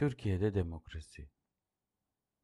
Türkiye'de demokrasi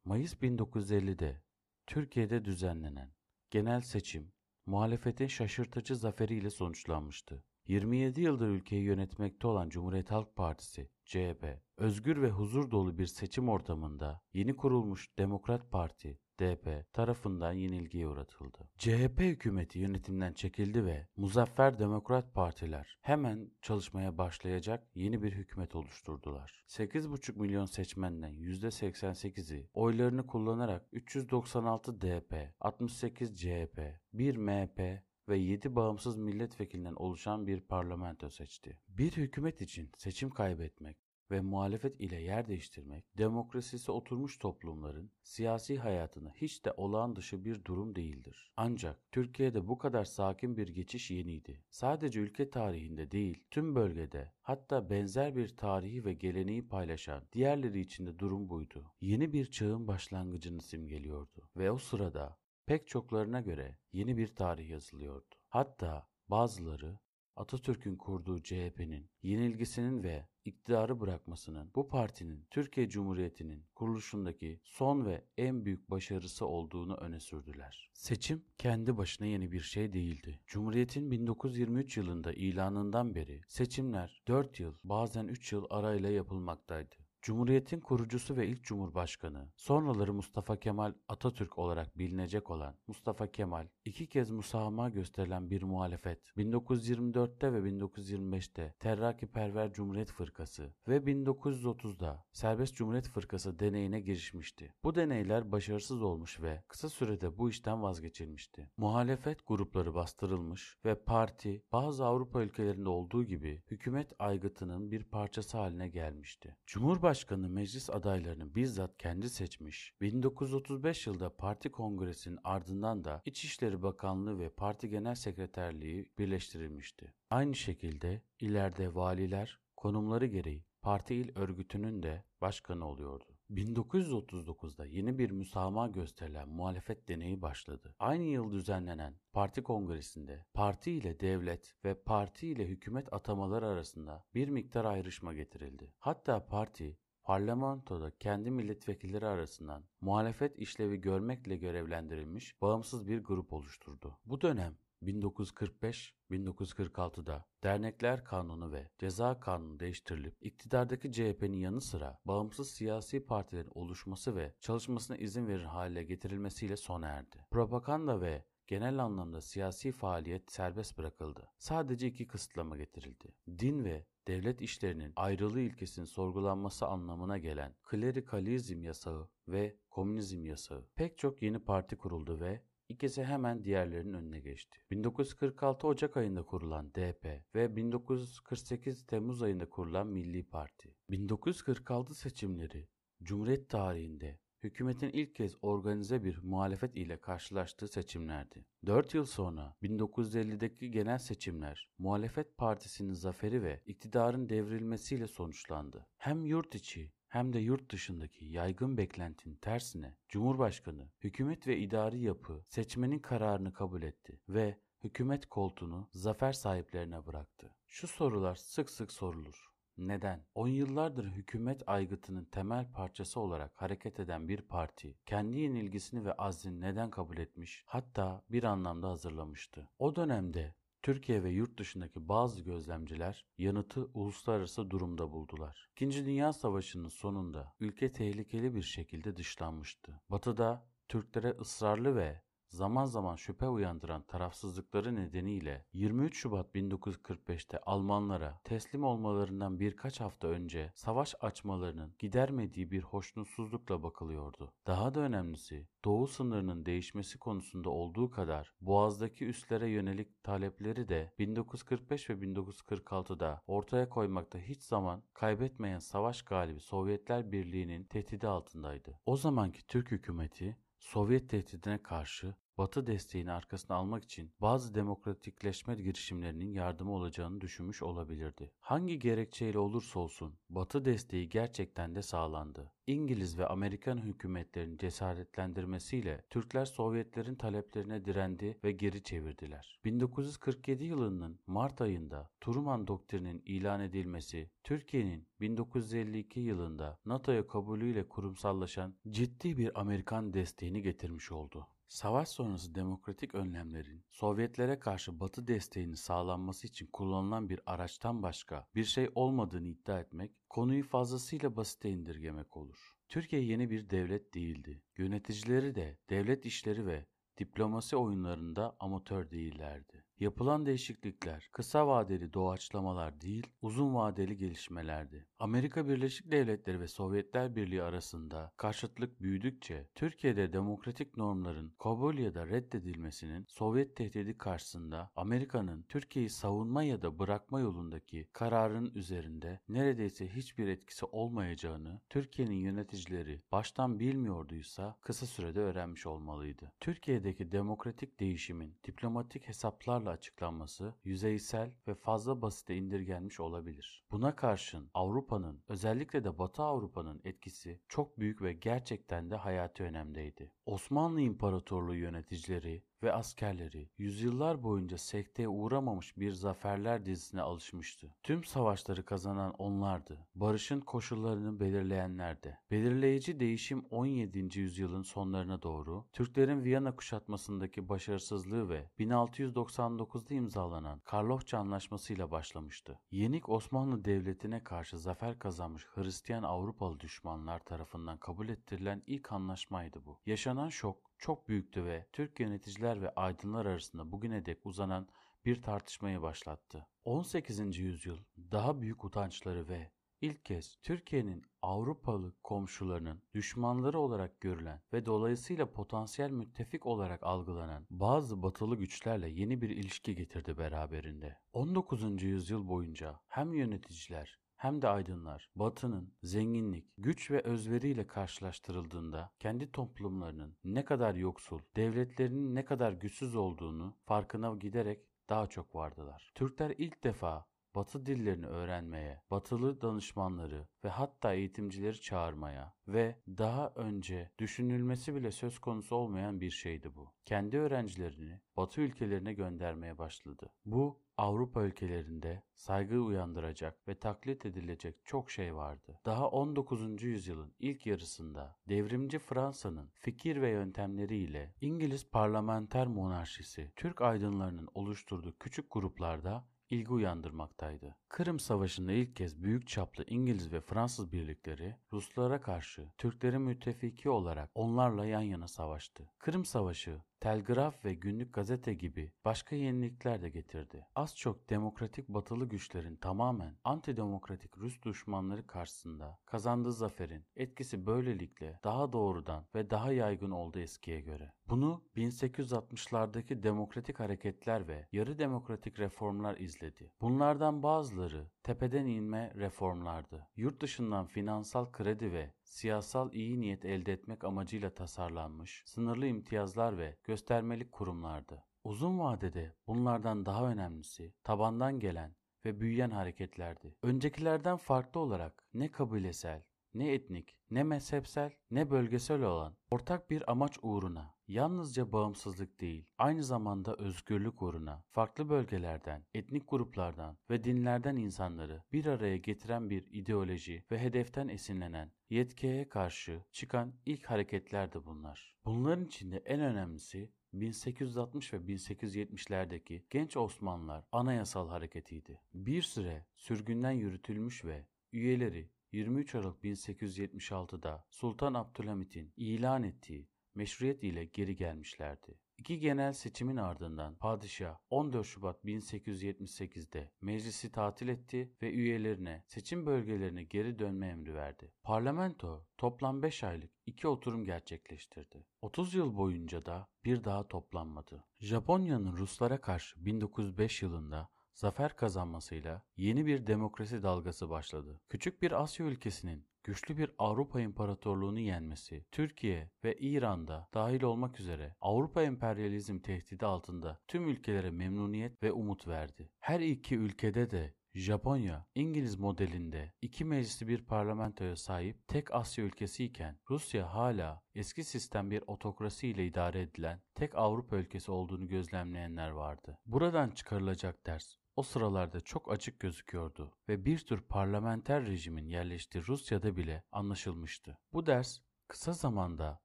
Mayıs 1950'de Türkiye'de düzenlenen genel seçim muhalefetin şaşırtıcı zaferiyle sonuçlanmıştı. 27 yıldır ülkeyi yönetmekte olan Cumhuriyet Halk Partisi, CHP, özgür ve huzur dolu bir seçim ortamında yeni kurulmuş Demokrat Parti, DP tarafından yenilgiye uğratıldı. CHP hükümeti yönetimden çekildi ve Muzaffer Demokrat Partiler hemen çalışmaya başlayacak yeni bir hükümet oluşturdular. 8,5 milyon seçmenden %88'i oylarını kullanarak 396 DP, 68 CHP, 1 MHP ve 7 bağımsız milletvekilinden oluşan bir parlamento seçti. Bir hükümet için seçim kaybetmek ve muhalefet ile yer değiştirmek, demokrasisi oturmuş toplumların siyasi hayatını hiç de olağan dışı bir durum değildir. Ancak Türkiye'de bu kadar sakin bir geçiş yeniydi. Sadece ülke tarihinde değil, tüm bölgede hatta benzer bir tarihi ve geleneği paylaşan diğerleri için de durum buydu. Yeni bir çağın başlangıcını simgeliyordu ve o sırada pek çoklarına göre yeni bir tarih yazılıyordu. Hatta bazıları Atatürk'ün kurduğu CHP'nin yenilgisinin ve iktidarı bırakmasının bu partinin Türkiye Cumhuriyeti'nin kuruluşundaki son ve en büyük başarısı olduğunu öne sürdüler. Seçim kendi başına yeni bir şey değildi. Cumhuriyetin 1923 yılında ilanından beri seçimler 4 yıl bazen 3 yıl arayla yapılmaktaydı. Cumhuriyetin kurucusu ve ilk cumhurbaşkanı, sonraları Mustafa Kemal Atatürk olarak bilinecek olan Mustafa Kemal, iki kez musahama gösterilen bir muhalefet, 1924'te ve 1925'te Terrakiperver Cumhuriyet Fırkası ve 1930'da Serbest Cumhuriyet Fırkası deneyine girişmişti. Bu deneyler başarısız olmuş ve kısa sürede bu işten vazgeçilmişti. Muhalefet grupları bastırılmış ve parti bazı Avrupa ülkelerinde olduğu gibi hükümet aygıtının bir parçası haline gelmişti. Cumhurbaşkanı Cumhurbaşkanı meclis adaylarını bizzat kendi seçmiş, 1935 yılda parti kongresinin ardından da İçişleri Bakanlığı ve Parti Genel Sekreterliği birleştirilmişti. Aynı şekilde ileride valiler konumları gereği parti il örgütünün de başkanı oluyordu. 1939'da yeni bir müsamaha gösterilen muhalefet deneyi başladı. Aynı yıl düzenlenen parti kongresinde parti ile devlet ve parti ile hükümet atamaları arasında bir miktar ayrışma getirildi. Hatta parti parlamentoda kendi milletvekilleri arasından muhalefet işlevi görmekle görevlendirilmiş bağımsız bir grup oluşturdu. Bu dönem 1945-1946'da Dernekler Kanunu ve Ceza Kanunu değiştirilip iktidardaki CHP'nin yanı sıra bağımsız siyasi partilerin oluşması ve çalışmasına izin verir hale getirilmesiyle sona erdi. Propaganda ve genel anlamda siyasi faaliyet serbest bırakıldı. Sadece iki kısıtlama getirildi. Din ve devlet işlerinin ayrılığı ilkesinin sorgulanması anlamına gelen klerikalizm yasağı ve komünizm yasağı. Pek çok yeni parti kuruldu ve İkisi hemen diğerlerinin önüne geçti. 1946 Ocak ayında kurulan DP ve 1948 Temmuz ayında kurulan Milli Parti. 1946 seçimleri Cumhuriyet tarihinde hükümetin ilk kez organize bir muhalefet ile karşılaştığı seçimlerdi. 4 yıl sonra 1950'deki genel seçimler muhalefet partisinin zaferi ve iktidarın devrilmesiyle sonuçlandı. Hem yurt içi hem de yurt dışındaki yaygın beklentinin tersine Cumhurbaşkanı, hükümet ve idari yapı seçmenin kararını kabul etti ve hükümet koltuğunu zafer sahiplerine bıraktı. Şu sorular sık sık sorulur. Neden? On yıllardır hükümet aygıtının temel parçası olarak hareket eden bir parti kendi yenilgisini ve azlini neden kabul etmiş hatta bir anlamda hazırlamıştı. O dönemde Türkiye ve yurt dışındaki bazı gözlemciler yanıtı uluslararası durumda buldular. İkinci Dünya Savaşı'nın sonunda ülke tehlikeli bir şekilde dışlanmıştı. Batı'da Türklere ısrarlı ve zaman zaman şüphe uyandıran tarafsızlıkları nedeniyle 23 Şubat 1945'te Almanlara teslim olmalarından birkaç hafta önce savaş açmalarının gidermediği bir hoşnutsuzlukla bakılıyordu. Daha da önemlisi doğu sınırının değişmesi konusunda olduğu kadar Boğaz'daki üslere yönelik talepleri de 1945 ve 1946'da ortaya koymakta hiç zaman kaybetmeyen savaş galibi Sovyetler Birliği'nin tehdidi altındaydı. O zamanki Türk hükümeti Sovyet tehdidine karşı Batı desteğini arkasına almak için bazı demokratikleşme girişimlerinin yardımı olacağını düşünmüş olabilirdi. Hangi gerekçeyle olursa olsun Batı desteği gerçekten de sağlandı. İngiliz ve Amerikan hükümetlerinin cesaretlendirmesiyle Türkler Sovyetlerin taleplerine direndi ve geri çevirdiler. 1947 yılının Mart ayında Truman Doktrinin ilan edilmesi, Türkiye'nin 1952 yılında NATO'ya kabulüyle kurumsallaşan ciddi bir Amerikan desteğini getirmiş oldu. Savaş sonrası demokratik önlemlerin Sovyetlere karşı Batı desteğinin sağlanması için kullanılan bir araçtan başka bir şey olmadığını iddia etmek, konuyu fazlasıyla basite indirgemek olur. Türkiye yeni bir devlet değildi. Yöneticileri de devlet işleri ve diplomasi oyunlarında amatör değillerdi. Yapılan değişiklikler kısa vadeli doğaçlamalar değil, uzun vadeli gelişmelerdi. Amerika Birleşik Devletleri ve Sovyetler Birliği arasında karşıtlık büyüdükçe Türkiye'de demokratik normların kabul ya da reddedilmesinin Sovyet tehdidi karşısında Amerika'nın Türkiye'yi savunma ya da bırakma yolundaki kararın üzerinde neredeyse hiçbir etkisi olmayacağını Türkiye'nin yöneticileri baştan bilmiyorduysa kısa sürede öğrenmiş olmalıydı. Türkiye'deki demokratik değişimin diplomatik hesaplarla açıklanması yüzeysel ve fazla basite indirgenmiş olabilir. Buna karşın Avrupa'nın özellikle de Batı Avrupa'nın etkisi çok büyük ve gerçekten de hayati önemdeydi. Osmanlı İmparatorluğu yöneticileri ve askerleri yüzyıllar boyunca sekteye uğramamış bir zaferler dizisine alışmıştı. Tüm savaşları kazanan onlardı. Barışın koşullarını belirleyenler de. Belirleyici değişim 17. yüzyılın sonlarına doğru Türklerin Viyana kuşatmasındaki başarısızlığı ve 1699'da imzalanan Karlofça Anlaşması'yla başlamıştı. Yenik Osmanlı Devleti'ne karşı zafer kazanmış Hristiyan Avrupalı düşmanlar tarafından kabul ettirilen ilk anlaşmaydı bu. Yaşanan şok çok büyüktü ve Türk yöneticiler ve aydınlar arasında bugüne dek uzanan bir tartışmayı başlattı. 18. yüzyıl daha büyük utançları ve ilk kez Türkiye'nin Avrupalı komşularının düşmanları olarak görülen ve dolayısıyla potansiyel müttefik olarak algılanan bazı batılı güçlerle yeni bir ilişki getirdi beraberinde. 19. yüzyıl boyunca hem yöneticiler hem de aydınlar Batı'nın zenginlik, güç ve özveriyle karşılaştırıldığında kendi toplumlarının ne kadar yoksul, devletlerinin ne kadar güçsüz olduğunu farkına giderek daha çok vardılar. Türkler ilk defa Batı dillerini öğrenmeye, batılı danışmanları ve hatta eğitimcileri çağırmaya ve daha önce düşünülmesi bile söz konusu olmayan bir şeydi bu. Kendi öğrencilerini Batı ülkelerine göndermeye başladı. Bu Avrupa ülkelerinde saygı uyandıracak ve taklit edilecek çok şey vardı. Daha 19. yüzyılın ilk yarısında devrimci Fransa'nın fikir ve yöntemleriyle İngiliz parlamenter monarşisi Türk aydınlarının oluşturduğu küçük gruplarda ilgi uyandırmaktaydı. Kırım Savaşı'nda ilk kez büyük çaplı İngiliz ve Fransız birlikleri Ruslara karşı Türklerin müttefiki olarak onlarla yan yana savaştı. Kırım Savaşı telgraf ve günlük gazete gibi başka yenilikler de getirdi. Az çok demokratik batılı güçlerin tamamen antidemokratik Rus düşmanları karşısında kazandığı zaferin etkisi böylelikle daha doğrudan ve daha yaygın oldu eskiye göre. Bunu 1860'lardaki demokratik hareketler ve yarı demokratik reformlar izledi. Bunlardan bazıları tepeden inme reformlardı. Yurt dışından finansal kredi ve siyasal iyi niyet elde etmek amacıyla tasarlanmış sınırlı imtiyazlar ve göstermelik kurumlardı. Uzun vadede bunlardan daha önemlisi tabandan gelen ve büyüyen hareketlerdi. Öncekilerden farklı olarak ne kabilesel, ne etnik, ne mezhepsel, ne bölgesel olan ortak bir amaç uğruna yalnızca bağımsızlık değil, aynı zamanda özgürlük uğruna farklı bölgelerden, etnik gruplardan ve dinlerden insanları bir araya getiren bir ideoloji ve hedeften esinlenen yetkiye karşı çıkan ilk hareketlerdi bunlar. Bunların içinde en önemlisi 1860 ve 1870'lerdeki genç Osmanlılar anayasal hareketiydi. Bir süre sürgünden yürütülmüş ve üyeleri 23 Aralık 1876'da Sultan Abdülhamit'in ilan ettiği meşruiyet ile geri gelmişlerdi. İki genel seçimin ardından padişah 14 Şubat 1878'de meclisi tatil etti ve üyelerine seçim bölgelerine geri dönme emri verdi. Parlamento toplam 5 aylık iki oturum gerçekleştirdi. 30 yıl boyunca da bir daha toplanmadı. Japonya'nın Ruslara karşı 1905 yılında zafer kazanmasıyla yeni bir demokrasi dalgası başladı. Küçük bir Asya ülkesinin güçlü bir Avrupa İmparatorluğunu yenmesi, Türkiye ve İran'da dahil olmak üzere Avrupa emperyalizm tehdidi altında tüm ülkelere memnuniyet ve umut verdi. Her iki ülkede de Japonya, İngiliz modelinde iki meclisli bir parlamentoya sahip tek Asya ülkesi iken Rusya hala eski sistem bir otokrasi ile idare edilen tek Avrupa ülkesi olduğunu gözlemleyenler vardı. Buradan çıkarılacak ders o sıralarda çok açık gözüküyordu ve bir tür parlamenter rejimin yerleştiği Rusya'da bile anlaşılmıştı. Bu ders kısa zamanda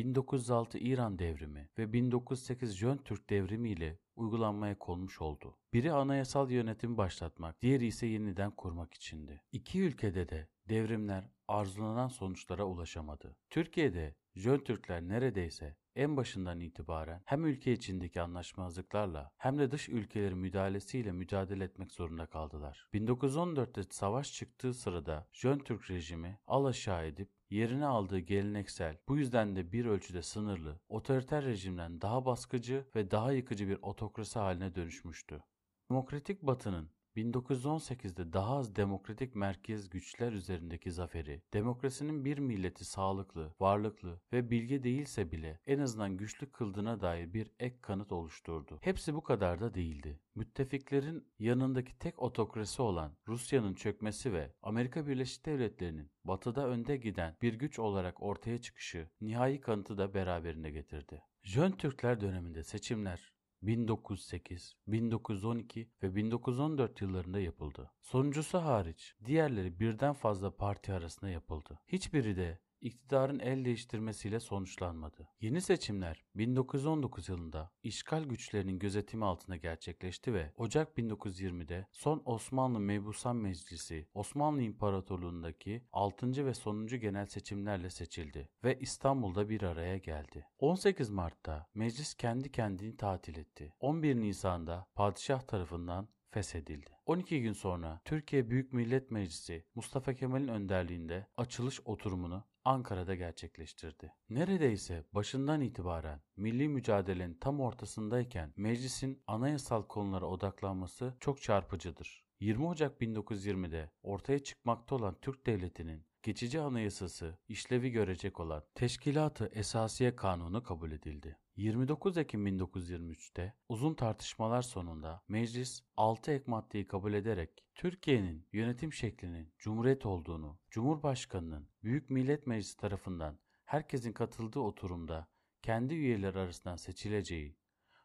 1906 İran devrimi ve 1908 Jön Türk devrimi ile uygulanmaya konmuş oldu. Biri anayasal yönetim başlatmak, diğeri ise yeniden kurmak içindi. İki ülkede de devrimler arzulanan sonuçlara ulaşamadı. Türkiye'de Jön Türkler neredeyse en başından itibaren hem ülke içindeki anlaşmazlıklarla hem de dış ülkelerin müdahalesiyle mücadele etmek zorunda kaldılar. 1914'te savaş çıktığı sırada Jön Türk rejimi alaşağı edip yerine aldığı geleneksel, bu yüzden de bir ölçüde sınırlı, otoriter rejimden daha baskıcı ve daha yıkıcı bir otokrasi haline dönüşmüştü. Demokratik Batı'nın 1918'de daha az demokratik merkez güçler üzerindeki zaferi, demokrasinin bir milleti sağlıklı, varlıklı ve bilge değilse bile en azından güçlü kıldığına dair bir ek kanıt oluşturdu. Hepsi bu kadar da değildi. Müttefiklerin yanındaki tek otokrasi olan Rusya'nın çökmesi ve Amerika Birleşik Devletleri'nin batıda önde giden bir güç olarak ortaya çıkışı nihai kanıtı da beraberinde getirdi. Jön Türkler döneminde seçimler 1908, 1912 ve 1914 yıllarında yapıldı. Sonuncusu hariç diğerleri birden fazla parti arasında yapıldı. Hiçbiri de iktidarın el değiştirmesiyle sonuçlanmadı. Yeni seçimler 1919 yılında işgal güçlerinin gözetimi altında gerçekleşti ve Ocak 1920'de son Osmanlı Mebusan Meclisi Osmanlı İmparatorluğundaki 6. ve sonuncu genel seçimlerle seçildi ve İstanbul'da bir araya geldi. 18 Mart'ta meclis kendi kendini tatil etti. 11 Nisan'da padişah tarafından feshedildi. 12 gün sonra Türkiye Büyük Millet Meclisi Mustafa Kemal'in önderliğinde açılış oturumunu Ankara'da gerçekleştirdi. Neredeyse başından itibaren milli mücadelenin tam ortasındayken meclisin anayasal konulara odaklanması çok çarpıcıdır. 20 Ocak 1920'de ortaya çıkmakta olan Türk Devleti'nin geçici anayasası işlevi görecek olan Teşkilatı Esasiye Kanunu kabul edildi. 29 Ekim 1923'te uzun tartışmalar sonunda meclis 6 ek maddeyi kabul ederek Türkiye'nin yönetim şeklinin cumhuriyet olduğunu, Cumhurbaşkanının Büyük Millet Meclisi tarafından herkesin katıldığı oturumda kendi üyeler arasından seçileceği,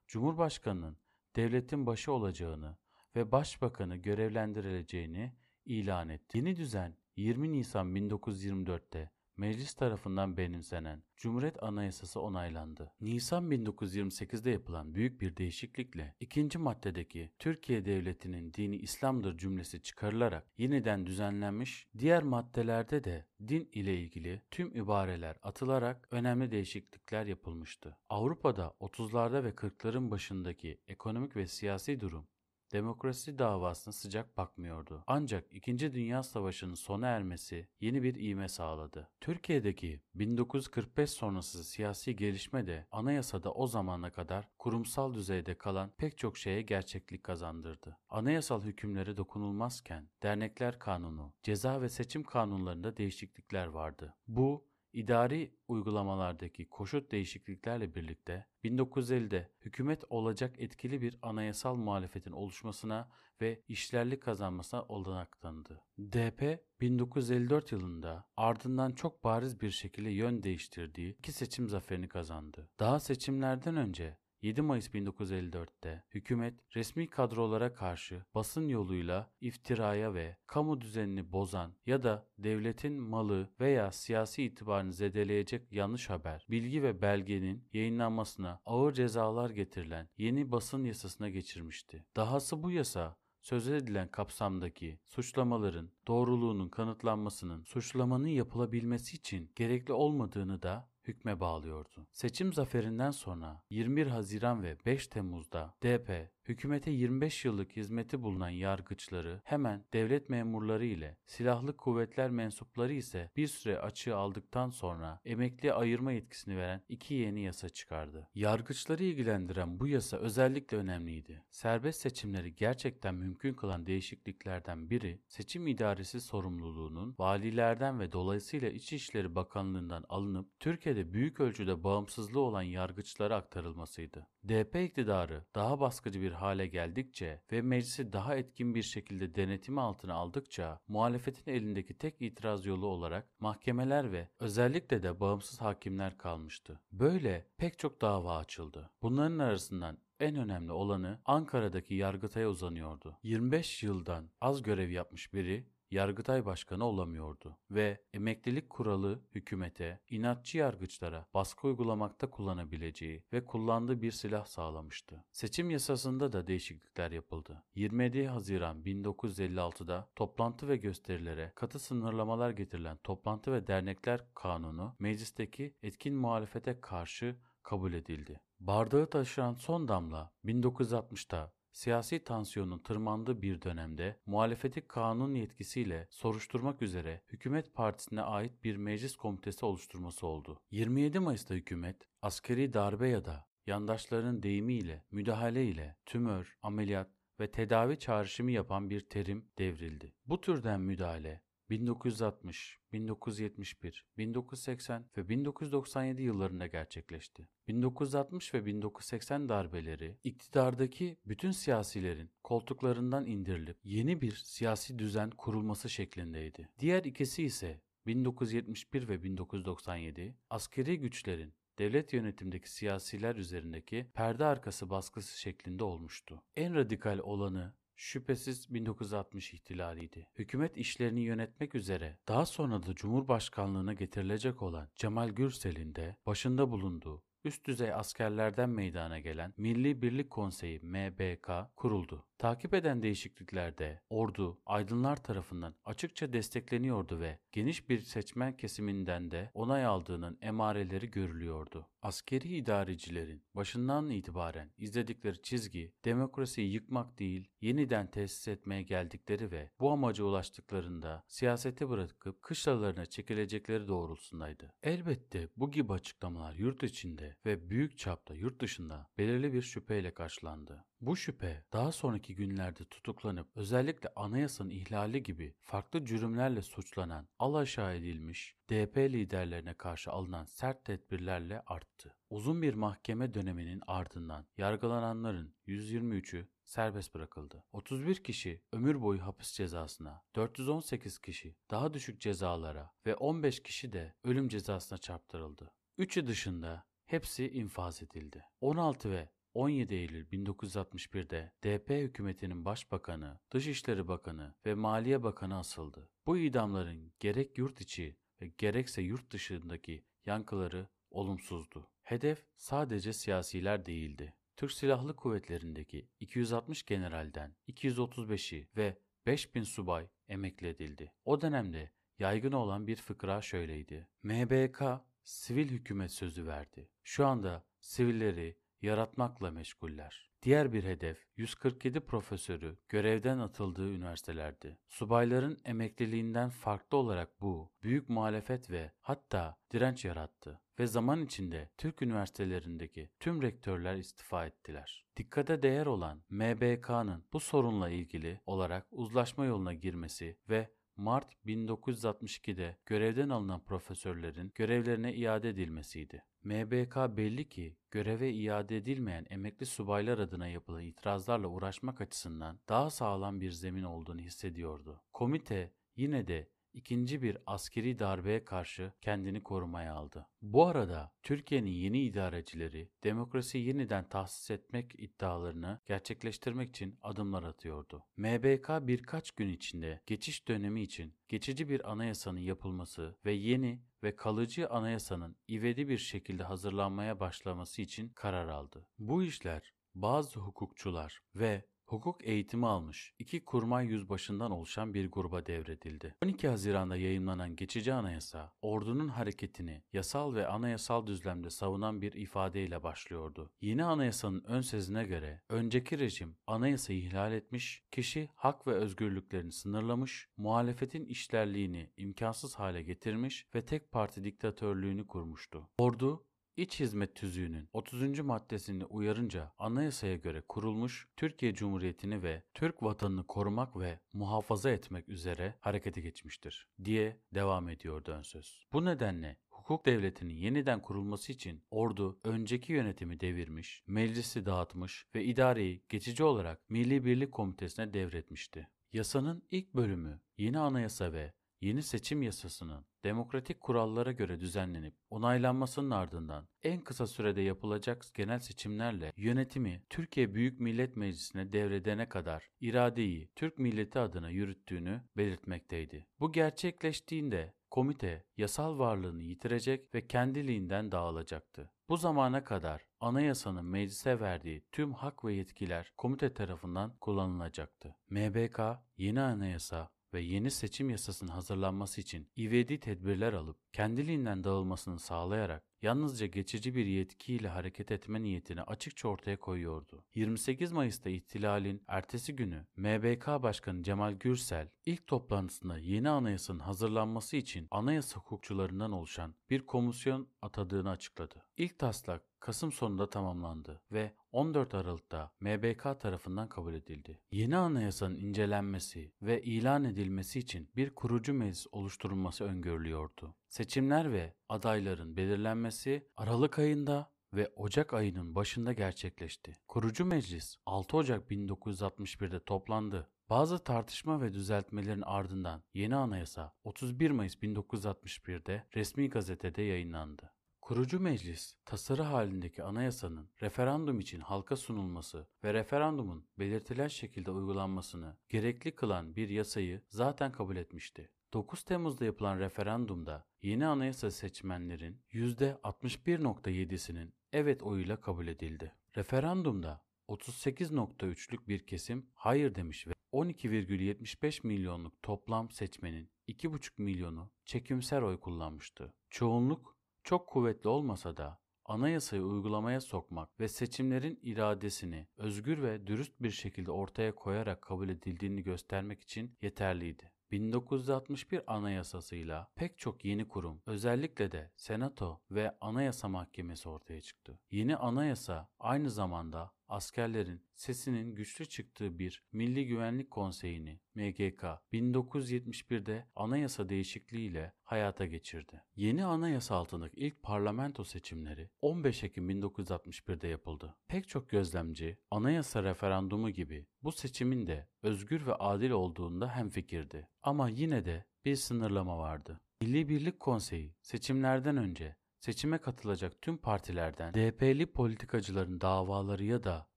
Cumhurbaşkanının devletin başı olacağını ve Başbakanı görevlendirileceğini ilan etti. Yeni düzen 20 Nisan 1924'te meclis tarafından benimsenen Cumhuriyet Anayasası onaylandı. Nisan 1928'de yapılan büyük bir değişiklikle ikinci maddedeki Türkiye Devleti'nin dini İslam'dır cümlesi çıkarılarak yeniden düzenlenmiş, diğer maddelerde de din ile ilgili tüm ibareler atılarak önemli değişiklikler yapılmıştı. Avrupa'da 30'larda ve 40'ların başındaki ekonomik ve siyasi durum demokrasi davasına sıcak bakmıyordu. Ancak 2. Dünya Savaşı'nın sona ermesi yeni bir ivme sağladı. Türkiye'deki 1945 sonrası siyasi gelişme de anayasada o zamana kadar kurumsal düzeyde kalan pek çok şeye gerçeklik kazandırdı. Anayasal hükümlere dokunulmazken dernekler kanunu, ceza ve seçim kanunlarında değişiklikler vardı. Bu İdari uygulamalardaki koşut değişikliklerle birlikte 1950'de hükümet olacak etkili bir anayasal muhalefetin oluşmasına ve işlerlik kazanmasına olanak tanıdı. DP 1954 yılında ardından çok bariz bir şekilde yön değiştirdiği iki seçim zaferini kazandı. Daha seçimlerden önce 7 Mayıs 1954'te hükümet resmi kadrolara karşı basın yoluyla iftiraya ve kamu düzenini bozan ya da devletin malı veya siyasi itibarını zedeleyecek yanlış haber, bilgi ve belgenin yayınlanmasına ağır cezalar getirilen yeni basın yasasına geçirmişti. Dahası bu yasa söz edilen kapsamdaki suçlamaların doğruluğunun kanıtlanmasının suçlamanın yapılabilmesi için gerekli olmadığını da hükme bağlıyordu. Seçim zaferinden sonra 21 Haziran ve 5 Temmuz'da DP hükümete 25 yıllık hizmeti bulunan yargıçları hemen devlet memurları ile silahlı kuvvetler mensupları ise bir süre açığı aldıktan sonra emekli ayırma yetkisini veren iki yeni yasa çıkardı. Yargıçları ilgilendiren bu yasa özellikle önemliydi. Serbest seçimleri gerçekten mümkün kılan değişikliklerden biri seçim idaresi sorumluluğunun valilerden ve dolayısıyla İçişleri Bakanlığı'ndan alınıp Türkiye'de büyük ölçüde bağımsızlığı olan yargıçlara aktarılmasıydı. DP iktidarı daha baskıcı bir hale geldikçe ve meclisi daha etkin bir şekilde denetimi altına aldıkça muhalefetin elindeki tek itiraz yolu olarak mahkemeler ve özellikle de bağımsız hakimler kalmıştı. Böyle pek çok dava açıldı. Bunların arasından en önemli olanı Ankara'daki Yargıtay'a uzanıyordu. 25 yıldan az görev yapmış biri Yargıtay Başkanı olamıyordu ve emeklilik kuralı hükümete, inatçı yargıçlara baskı uygulamakta kullanabileceği ve kullandığı bir silah sağlamıştı. Seçim yasasında da değişiklikler yapıldı. 27 Haziran 1956'da toplantı ve gösterilere katı sınırlamalar getirilen Toplantı ve Dernekler Kanunu meclisteki etkin muhalefete karşı kabul edildi. Bardağı taşıran son damla 1960'ta siyasi tansiyonun tırmandığı bir dönemde muhalefeti kanun yetkisiyle soruşturmak üzere hükümet partisine ait bir meclis komitesi oluşturması oldu. 27 Mayıs'ta hükümet askeri darbe ya da yandaşlarının deyimiyle müdahale ile tümör, ameliyat ve tedavi çağrışımı yapan bir terim devrildi. Bu türden müdahale 1960, 1971, 1980 ve 1997 yıllarında gerçekleşti. 1960 ve 1980 darbeleri iktidardaki bütün siyasilerin koltuklarından indirilip yeni bir siyasi düzen kurulması şeklindeydi. Diğer ikisi ise 1971 ve 1997 askeri güçlerin devlet yönetimdeki siyasiler üzerindeki perde arkası baskısı şeklinde olmuştu. En radikal olanı Şüphesiz 1960 ihtilaliydi. Hükümet işlerini yönetmek üzere daha sonra da Cumhurbaşkanlığına getirilecek olan Cemal Gürsel'in de başında bulunduğu üst düzey askerlerden meydana gelen Milli Birlik Konseyi MBK kuruldu. Takip eden değişikliklerde ordu aydınlar tarafından açıkça destekleniyordu ve geniş bir seçmen kesiminden de onay aldığının emareleri görülüyordu. Askeri idarecilerin başından itibaren izledikleri çizgi demokrasiyi yıkmak değil, yeniden tesis etmeye geldikleri ve bu amaca ulaştıklarında siyaseti bırakıp kışlalarına çekilecekleri doğrultusundaydı. Elbette bu gibi açıklamalar yurt içinde ve büyük çapta yurt dışında belirli bir şüpheyle karşılandı. Bu şüphe daha sonraki günlerde tutuklanıp özellikle anayasanın ihlali gibi farklı cürümlerle suçlanan, alaşağı edilmiş DP liderlerine karşı alınan sert tedbirlerle arttı. Uzun bir mahkeme döneminin ardından yargılananların 123'ü serbest bırakıldı. 31 kişi ömür boyu hapis cezasına, 418 kişi daha düşük cezalara ve 15 kişi de ölüm cezasına çarptırıldı. Üçü dışında hepsi infaz edildi. 16 ve 17 Eylül 1961'de DP hükümetinin başbakanı, Dışişleri Bakanı ve Maliye Bakanı asıldı. Bu idamların gerek yurt içi ve gerekse yurt dışındaki yankıları olumsuzdu. Hedef sadece siyasiler değildi. Türk Silahlı Kuvvetleri'ndeki 260 generalden 235'i ve 5000 subay emekli edildi. O dönemde yaygın olan bir fıkra şöyleydi. MBK sivil hükümet sözü verdi. Şu anda sivilleri yaratmakla meşguller. Diğer bir hedef 147 profesörü görevden atıldığı üniversitelerdi. Subayların emekliliğinden farklı olarak bu büyük muhalefet ve hatta direnç yarattı ve zaman içinde Türk üniversitelerindeki tüm rektörler istifa ettiler. Dikkate değer olan MBK'nın bu sorunla ilgili olarak uzlaşma yoluna girmesi ve Mart 1962'de görevden alınan profesörlerin görevlerine iade edilmesiydi. MBK belli ki göreve iade edilmeyen emekli subaylar adına yapılan itirazlarla uğraşmak açısından daha sağlam bir zemin olduğunu hissediyordu. Komite yine de ikinci bir askeri darbeye karşı kendini korumaya aldı. Bu arada Türkiye'nin yeni idarecileri demokrasiyi yeniden tahsis etmek iddialarını gerçekleştirmek için adımlar atıyordu. MBK birkaç gün içinde geçiş dönemi için geçici bir anayasanın yapılması ve yeni ve kalıcı anayasanın ivedi bir şekilde hazırlanmaya başlaması için karar aldı. Bu işler bazı hukukçular ve hukuk eğitimi almış iki kurmay yüzbaşından oluşan bir gruba devredildi. 12 Haziran'da yayımlanan geçici anayasa, ordunun hareketini yasal ve anayasal düzlemde savunan bir ifadeyle başlıyordu. Yeni anayasanın ön sezine göre önceki rejim anayasayı ihlal etmiş, kişi hak ve özgürlüklerini sınırlamış, muhalefetin işlerliğini imkansız hale getirmiş ve tek parti diktatörlüğünü kurmuştu. Ordu İç Hizmet Tüzüğü'nün 30. maddesini uyarınca anayasaya göre kurulmuş Türkiye Cumhuriyeti'ni ve Türk vatanını korumak ve muhafaza etmek üzere harekete geçmiştir diye devam ediyordu ön söz. Bu nedenle hukuk devletinin yeniden kurulması için ordu önceki yönetimi devirmiş, meclisi dağıtmış ve idareyi geçici olarak Milli Birlik Komitesi'ne devretmişti. Yasanın ilk bölümü yeni anayasa ve yeni seçim yasasının demokratik kurallara göre düzenlenip onaylanmasının ardından en kısa sürede yapılacak genel seçimlerle yönetimi Türkiye Büyük Millet Meclisi'ne devredene kadar iradeyi Türk milleti adına yürüttüğünü belirtmekteydi. Bu gerçekleştiğinde komite yasal varlığını yitirecek ve kendiliğinden dağılacaktı. Bu zamana kadar anayasanın meclise verdiği tüm hak ve yetkiler komite tarafından kullanılacaktı. MBK yeni anayasa ve yeni seçim yasasının hazırlanması için ivedi tedbirler alıp kendiliğinden dağılmasını sağlayarak yalnızca geçici bir yetkiyle hareket etme niyetini açıkça ortaya koyuyordu. 28 Mayıs'ta ihtilalin ertesi günü MBK Başkanı Cemal Gürsel ilk toplantısında yeni anayasanın hazırlanması için anayasa hukukçularından oluşan bir komisyon atadığını açıkladı. İlk taslak Kasım sonunda tamamlandı ve 14 Aralık'ta MBK tarafından kabul edildi. Yeni anayasanın incelenmesi ve ilan edilmesi için bir kurucu meclis oluşturulması öngörülüyordu. Seçimler ve adayların belirlenmesi Aralık ayında ve Ocak ayının başında gerçekleşti. Kurucu meclis 6 Ocak 1961'de toplandı. Bazı tartışma ve düzeltmelerin ardından yeni anayasa 31 Mayıs 1961'de resmi gazetede yayınlandı. Kurucu meclis, tasarı halindeki anayasanın referandum için halka sunulması ve referandumun belirtilen şekilde uygulanmasını gerekli kılan bir yasayı zaten kabul etmişti. 9 Temmuz'da yapılan referandumda yeni anayasa seçmenlerin %61.7'sinin evet oyuyla kabul edildi. Referandumda 38.3'lük bir kesim hayır demiş ve 12,75 milyonluk toplam seçmenin 2,5 milyonu çekimser oy kullanmıştı. Çoğunluk çok kuvvetli olmasa da anayasayı uygulamaya sokmak ve seçimlerin iradesini özgür ve dürüst bir şekilde ortaya koyarak kabul edildiğini göstermek için yeterliydi. 1961 Anayasasıyla pek çok yeni kurum, özellikle de Senato ve Anayasa Mahkemesi ortaya çıktı. Yeni anayasa aynı zamanda askerlerin sesinin güçlü çıktığı bir Milli Güvenlik Konseyi'ni MGK 1971'de anayasa değişikliğiyle hayata geçirdi. Yeni anayasa altındaki ilk parlamento seçimleri 15 Ekim 1961'de yapıldı. Pek çok gözlemci anayasa referandumu gibi bu seçimin de özgür ve adil olduğunda hemfikirdi. Ama yine de bir sınırlama vardı. Milli Birlik Konseyi seçimlerden önce seçime katılacak tüm partilerden DP'li politikacıların davaları ya da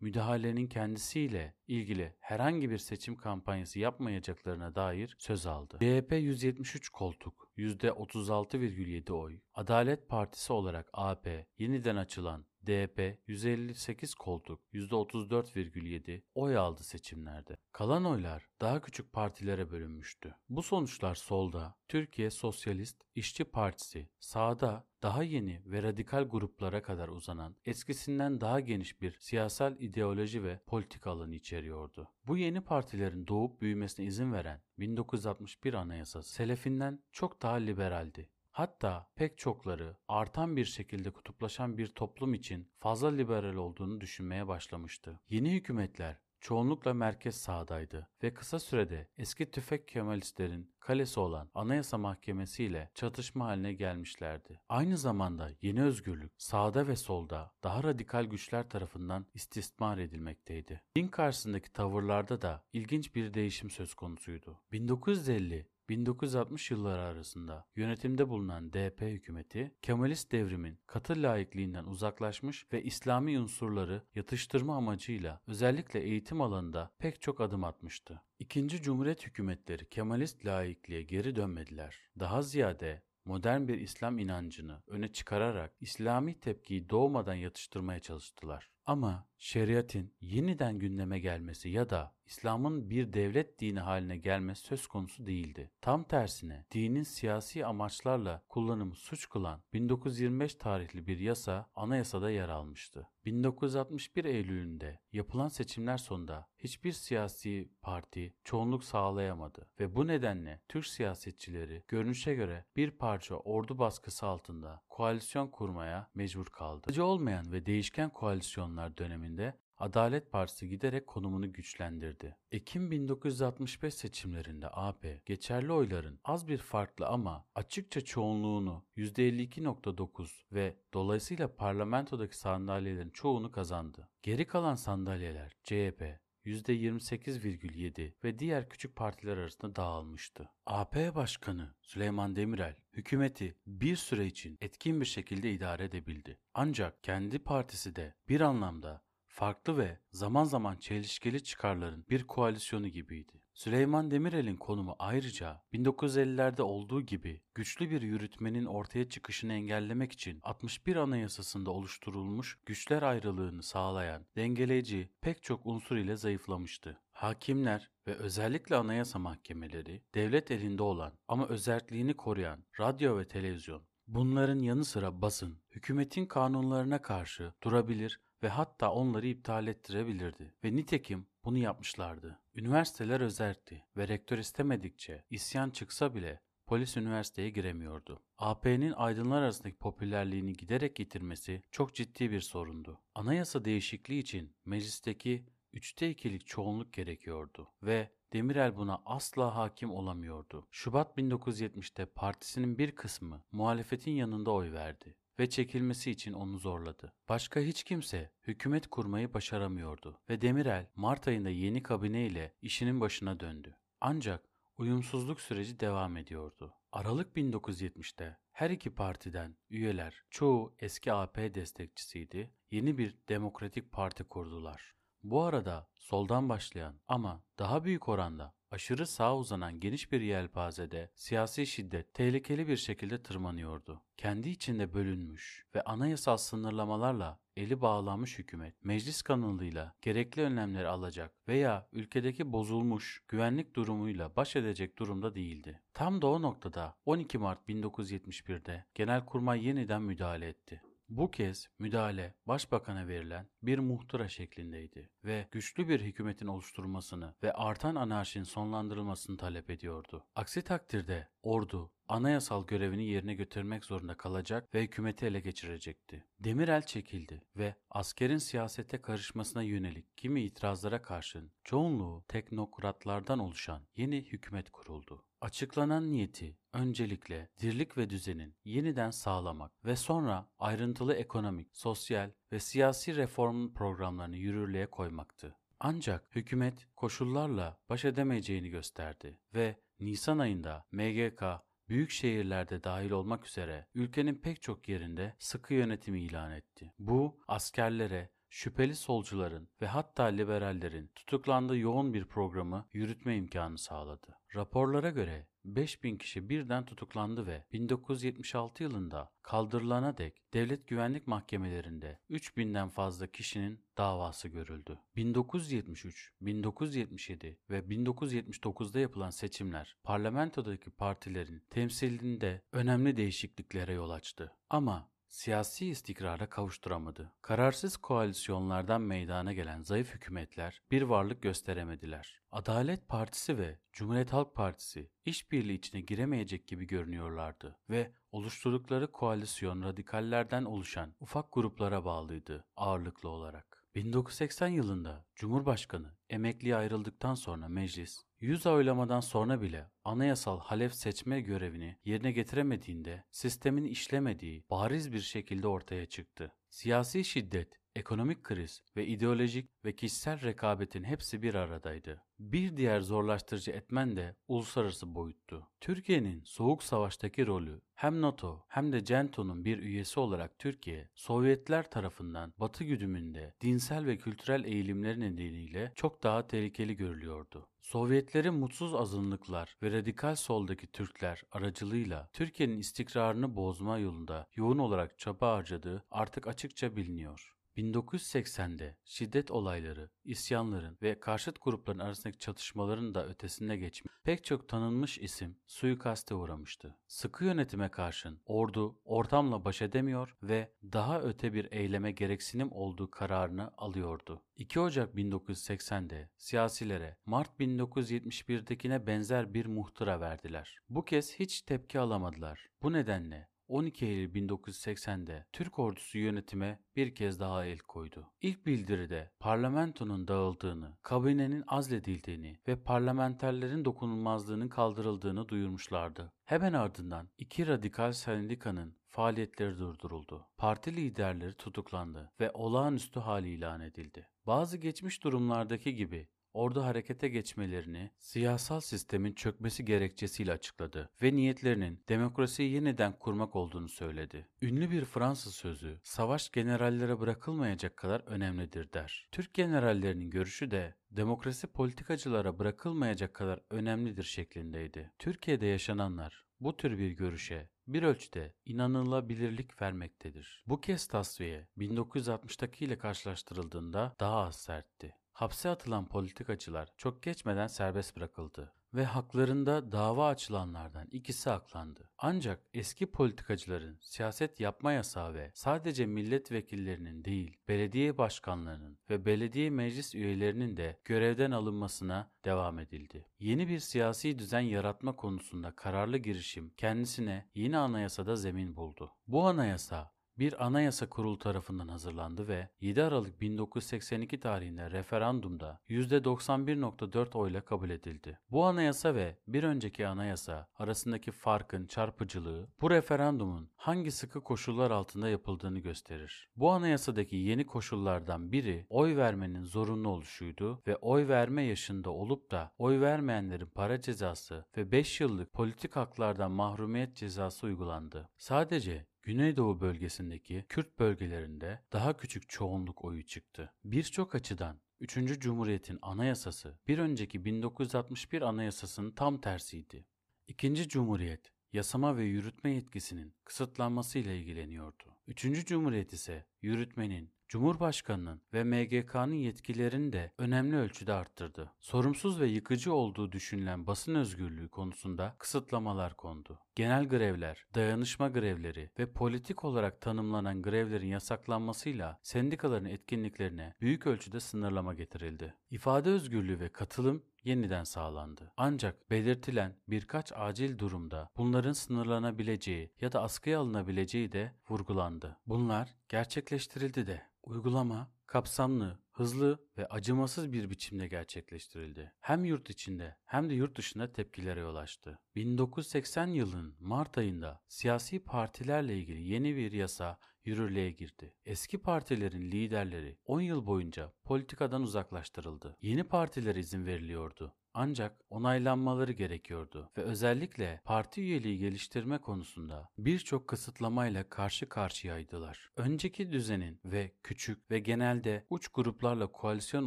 müdahalenin kendisiyle ilgili herhangi bir seçim kampanyası yapmayacaklarına dair söz aldı. CHP 173 koltuk, %36,7 oy. Adalet Partisi olarak AP yeniden açılan DP 158 koltuk %34,7 oy aldı seçimlerde. Kalan oylar daha küçük partilere bölünmüştü. Bu sonuçlar solda Türkiye Sosyalist İşçi Partisi, sağda daha yeni ve radikal gruplara kadar uzanan eskisinden daha geniş bir siyasal ideoloji ve politika alanı içeriyordu. Bu yeni partilerin doğup büyümesine izin veren 1961 Anayasası Selefinden çok daha liberaldi. Hatta pek çokları artan bir şekilde kutuplaşan bir toplum için fazla liberal olduğunu düşünmeye başlamıştı. Yeni hükümetler çoğunlukla merkez sağdaydı ve kısa sürede eski tüfek Kemalistlerin kalesi olan Anayasa Mahkemesi ile çatışma haline gelmişlerdi. Aynı zamanda yeni özgürlük sağda ve solda daha radikal güçler tarafından istismar edilmekteydi. Din karşısındaki tavırlarda da ilginç bir değişim söz konusuydu. 1950 1960 yılları arasında yönetimde bulunan DP hükümeti Kemalist devrimin katı laikliğinden uzaklaşmış ve İslami unsurları yatıştırma amacıyla özellikle eğitim alanında pek çok adım atmıştı. İkinci Cumhuriyet hükümetleri Kemalist laikliğe geri dönmediler. Daha ziyade modern bir İslam inancını öne çıkararak İslami tepkiyi doğmadan yatıştırmaya çalıştılar. Ama şeriatın yeniden gündeme gelmesi ya da İslam'ın bir devlet dini haline gelmesi söz konusu değildi. Tam tersine dinin siyasi amaçlarla kullanımı suç kılan 1925 tarihli bir yasa anayasada yer almıştı. 1961 Eylül'ünde yapılan seçimler sonunda hiçbir siyasi parti çoğunluk sağlayamadı ve bu nedenle Türk siyasetçileri görünüşe göre bir parça ordu baskısı altında koalisyon kurmaya mecbur kaldı. Acı olmayan ve değişken koalisyonlar döneminde Adalet Partisi giderek konumunu güçlendirdi. Ekim 1965 seçimlerinde AP, geçerli oyların az bir farklı ama açıkça çoğunluğunu %52.9 ve dolayısıyla parlamentodaki sandalyelerin çoğunu kazandı. Geri kalan sandalyeler CHP, %28,7 ve diğer küçük partiler arasında dağılmıştı. AP Başkanı Süleyman Demirel hükümeti bir süre için etkin bir şekilde idare edebildi. Ancak kendi partisi de bir anlamda farklı ve zaman zaman çelişkili çıkarların bir koalisyonu gibiydi. Süleyman Demirel'in konumu ayrıca 1950'lerde olduğu gibi güçlü bir yürütmenin ortaya çıkışını engellemek için 61 Anayasasında oluşturulmuş güçler ayrılığını sağlayan dengeleyici pek çok unsur ile zayıflamıştı. Hakimler ve özellikle anayasa mahkemeleri devlet elinde olan ama özelliğini koruyan radyo ve televizyon bunların yanı sıra basın hükümetin kanunlarına karşı durabilir ve hatta onları iptal ettirebilirdi. Ve nitekim bunu yapmışlardı. Üniversiteler özertti ve rektör istemedikçe isyan çıksa bile polis üniversiteye giremiyordu. AP'nin aydınlar arasındaki popülerliğini giderek yitirmesi çok ciddi bir sorundu. Anayasa değişikliği için meclisteki üçte ikilik çoğunluk gerekiyordu ve Demirel buna asla hakim olamıyordu. Şubat 1970'te partisinin bir kısmı muhalefetin yanında oy verdi ve çekilmesi için onu zorladı. Başka hiç kimse hükümet kurmayı başaramıyordu ve Demirel Mart ayında yeni kabine ile işinin başına döndü. Ancak uyumsuzluk süreci devam ediyordu. Aralık 1970'te her iki partiden üyeler, çoğu eski AP destekçisiydi, yeni bir demokratik parti kurdular. Bu arada soldan başlayan ama daha büyük oranda aşırı sağa uzanan geniş bir yelpazede siyasi şiddet tehlikeli bir şekilde tırmanıyordu. Kendi içinde bölünmüş ve anayasal sınırlamalarla eli bağlanmış hükümet meclis kanalıyla gerekli önlemleri alacak veya ülkedeki bozulmuş güvenlik durumuyla baş edecek durumda değildi. Tam da o noktada 12 Mart 1971'de Genelkurmay yeniden müdahale etti. Bu kez müdahale başbakana verilen bir muhtıra şeklindeydi ve güçlü bir hükümetin oluşturulmasını ve artan anarşinin sonlandırılmasını talep ediyordu. Aksi takdirde ordu anayasal görevini yerine götürmek zorunda kalacak ve hükümeti ele geçirecekti. Demirel çekildi ve askerin siyasete karışmasına yönelik kimi itirazlara karşın çoğunluğu teknokratlardan oluşan yeni hükümet kuruldu. Açıklanan niyeti öncelikle dirlik ve düzenin yeniden sağlamak ve sonra ayrıntılı ekonomik, sosyal ve siyasi reform programlarını yürürlüğe koymaktı. Ancak hükümet koşullarla baş edemeyeceğini gösterdi ve Nisan ayında MGK büyük şehirlerde dahil olmak üzere ülkenin pek çok yerinde sıkı yönetimi ilan etti. Bu askerlere şüpheli solcuların ve hatta liberallerin tutuklandığı yoğun bir programı yürütme imkanı sağladı. Raporlara göre 5000 kişi birden tutuklandı ve 1976 yılında kaldırılana dek devlet güvenlik mahkemelerinde 3000'den fazla kişinin davası görüldü. 1973, 1977 ve 1979'da yapılan seçimler parlamentodaki partilerin temsilinde önemli değişikliklere yol açtı. Ama siyasi istikrara kavuşturamadı. Kararsız koalisyonlardan meydana gelen zayıf hükümetler bir varlık gösteremediler. Adalet Partisi ve Cumhuriyet Halk Partisi işbirliği içine giremeyecek gibi görünüyorlardı ve oluşturdukları koalisyon radikallerden oluşan ufak gruplara bağlıydı ağırlıklı olarak. 1980 yılında Cumhurbaşkanı emekliye ayrıldıktan sonra meclis, yüz oylamadan sonra bile anayasal halef seçme görevini yerine getiremediğinde sistemin işlemediği bariz bir şekilde ortaya çıktı. Siyasi şiddet, ekonomik kriz ve ideolojik ve kişisel rekabetin hepsi bir aradaydı. Bir diğer zorlaştırıcı etmen de uluslararası boyuttu. Türkiye'nin Soğuk Savaş'taki rolü hem NATO hem de CENTO'nun bir üyesi olarak Türkiye, Sovyetler tarafından Batı güdümünde dinsel ve kültürel eğilimleri nedeniyle çok daha tehlikeli görülüyordu. Sovyetlerin mutsuz azınlıklar ve radikal soldaki Türkler aracılığıyla Türkiye'nin istikrarını bozma yolunda yoğun olarak çaba harcadığı artık açıkça biliniyor. 1980'de şiddet olayları, isyanların ve karşıt grupların arasındaki çatışmaların da ötesine geçmiş pek çok tanınmış isim suikaste uğramıştı. Sıkı yönetime karşın ordu ortamla baş edemiyor ve daha öte bir eyleme gereksinim olduğu kararını alıyordu. 2 Ocak 1980'de siyasilere Mart 1971'dekine benzer bir muhtıra verdiler. Bu kez hiç tepki alamadılar. Bu nedenle 12 Eylül 1980'de Türk ordusu yönetime bir kez daha el koydu. İlk bildiride parlamentonun dağıldığını, kabinenin azledildiğini ve parlamenterlerin dokunulmazlığının kaldırıldığını duyurmuşlardı. Hemen ardından iki radikal sendikanın faaliyetleri durduruldu. Parti liderleri tutuklandı ve olağanüstü hali ilan edildi. Bazı geçmiş durumlardaki gibi ordu harekete geçmelerini siyasal sistemin çökmesi gerekçesiyle açıkladı ve niyetlerinin demokrasiyi yeniden kurmak olduğunu söyledi. Ünlü bir Fransız sözü, savaş generallere bırakılmayacak kadar önemlidir der. Türk generallerinin görüşü de demokrasi politikacılara bırakılmayacak kadar önemlidir şeklindeydi. Türkiye'de yaşananlar bu tür bir görüşe bir ölçüde inanılabilirlik vermektedir. Bu kez tasfiye 1960'taki ile karşılaştırıldığında daha az sertti. Hapse atılan politikacılar çok geçmeden serbest bırakıldı ve haklarında dava açılanlardan ikisi aklandı. Ancak eski politikacıların siyaset yapma yasağı ve sadece milletvekillerinin değil, belediye başkanlarının ve belediye meclis üyelerinin de görevden alınmasına devam edildi. Yeni bir siyasi düzen yaratma konusunda kararlı girişim kendisine yeni anayasada zemin buldu. Bu anayasa bir anayasa kurulu tarafından hazırlandı ve 7 Aralık 1982 tarihinde referandumda %91.4 oyla kabul edildi. Bu anayasa ve bir önceki anayasa arasındaki farkın çarpıcılığı bu referandumun hangi sıkı koşullar altında yapıldığını gösterir. Bu anayasadaki yeni koşullardan biri oy vermenin zorunlu oluşuydu ve oy verme yaşında olup da oy vermeyenlerin para cezası ve 5 yıllık politik haklardan mahrumiyet cezası uygulandı. Sadece Güneydoğu bölgesindeki Kürt bölgelerinde daha küçük çoğunluk oyu çıktı. Birçok açıdan 3. Cumhuriyet'in anayasası bir önceki 1961 anayasasının tam tersiydi. 2. Cumhuriyet yasama ve yürütme yetkisinin kısıtlanmasıyla ilgileniyordu. 3. Cumhuriyet ise yürütmenin, Cumhurbaşkanının ve MGK'nın yetkilerini de önemli ölçüde arttırdı. Sorumsuz ve yıkıcı olduğu düşünülen basın özgürlüğü konusunda kısıtlamalar kondu. Genel grevler, dayanışma grevleri ve politik olarak tanımlanan grevlerin yasaklanmasıyla sendikaların etkinliklerine büyük ölçüde sınırlama getirildi. İfade özgürlüğü ve katılım yeniden sağlandı. Ancak belirtilen birkaç acil durumda bunların sınırlanabileceği ya da askıya alınabileceği de vurgulandı. Bunlar gerçekleştirildi de. Uygulama kapsamlı, hızlı ve acımasız bir biçimde gerçekleştirildi. Hem yurt içinde hem de yurt dışında tepkilere yol açtı. 1980 yılının Mart ayında siyasi partilerle ilgili yeni bir yasa yürürlüğe girdi. Eski partilerin liderleri 10 yıl boyunca politikadan uzaklaştırıldı. Yeni partilere izin veriliyordu. Ancak onaylanmaları gerekiyordu ve özellikle parti üyeliği geliştirme konusunda birçok kısıtlamayla karşı karşıyaydılar. Önceki düzenin ve küçük ve genelde uç gruplarla koalisyon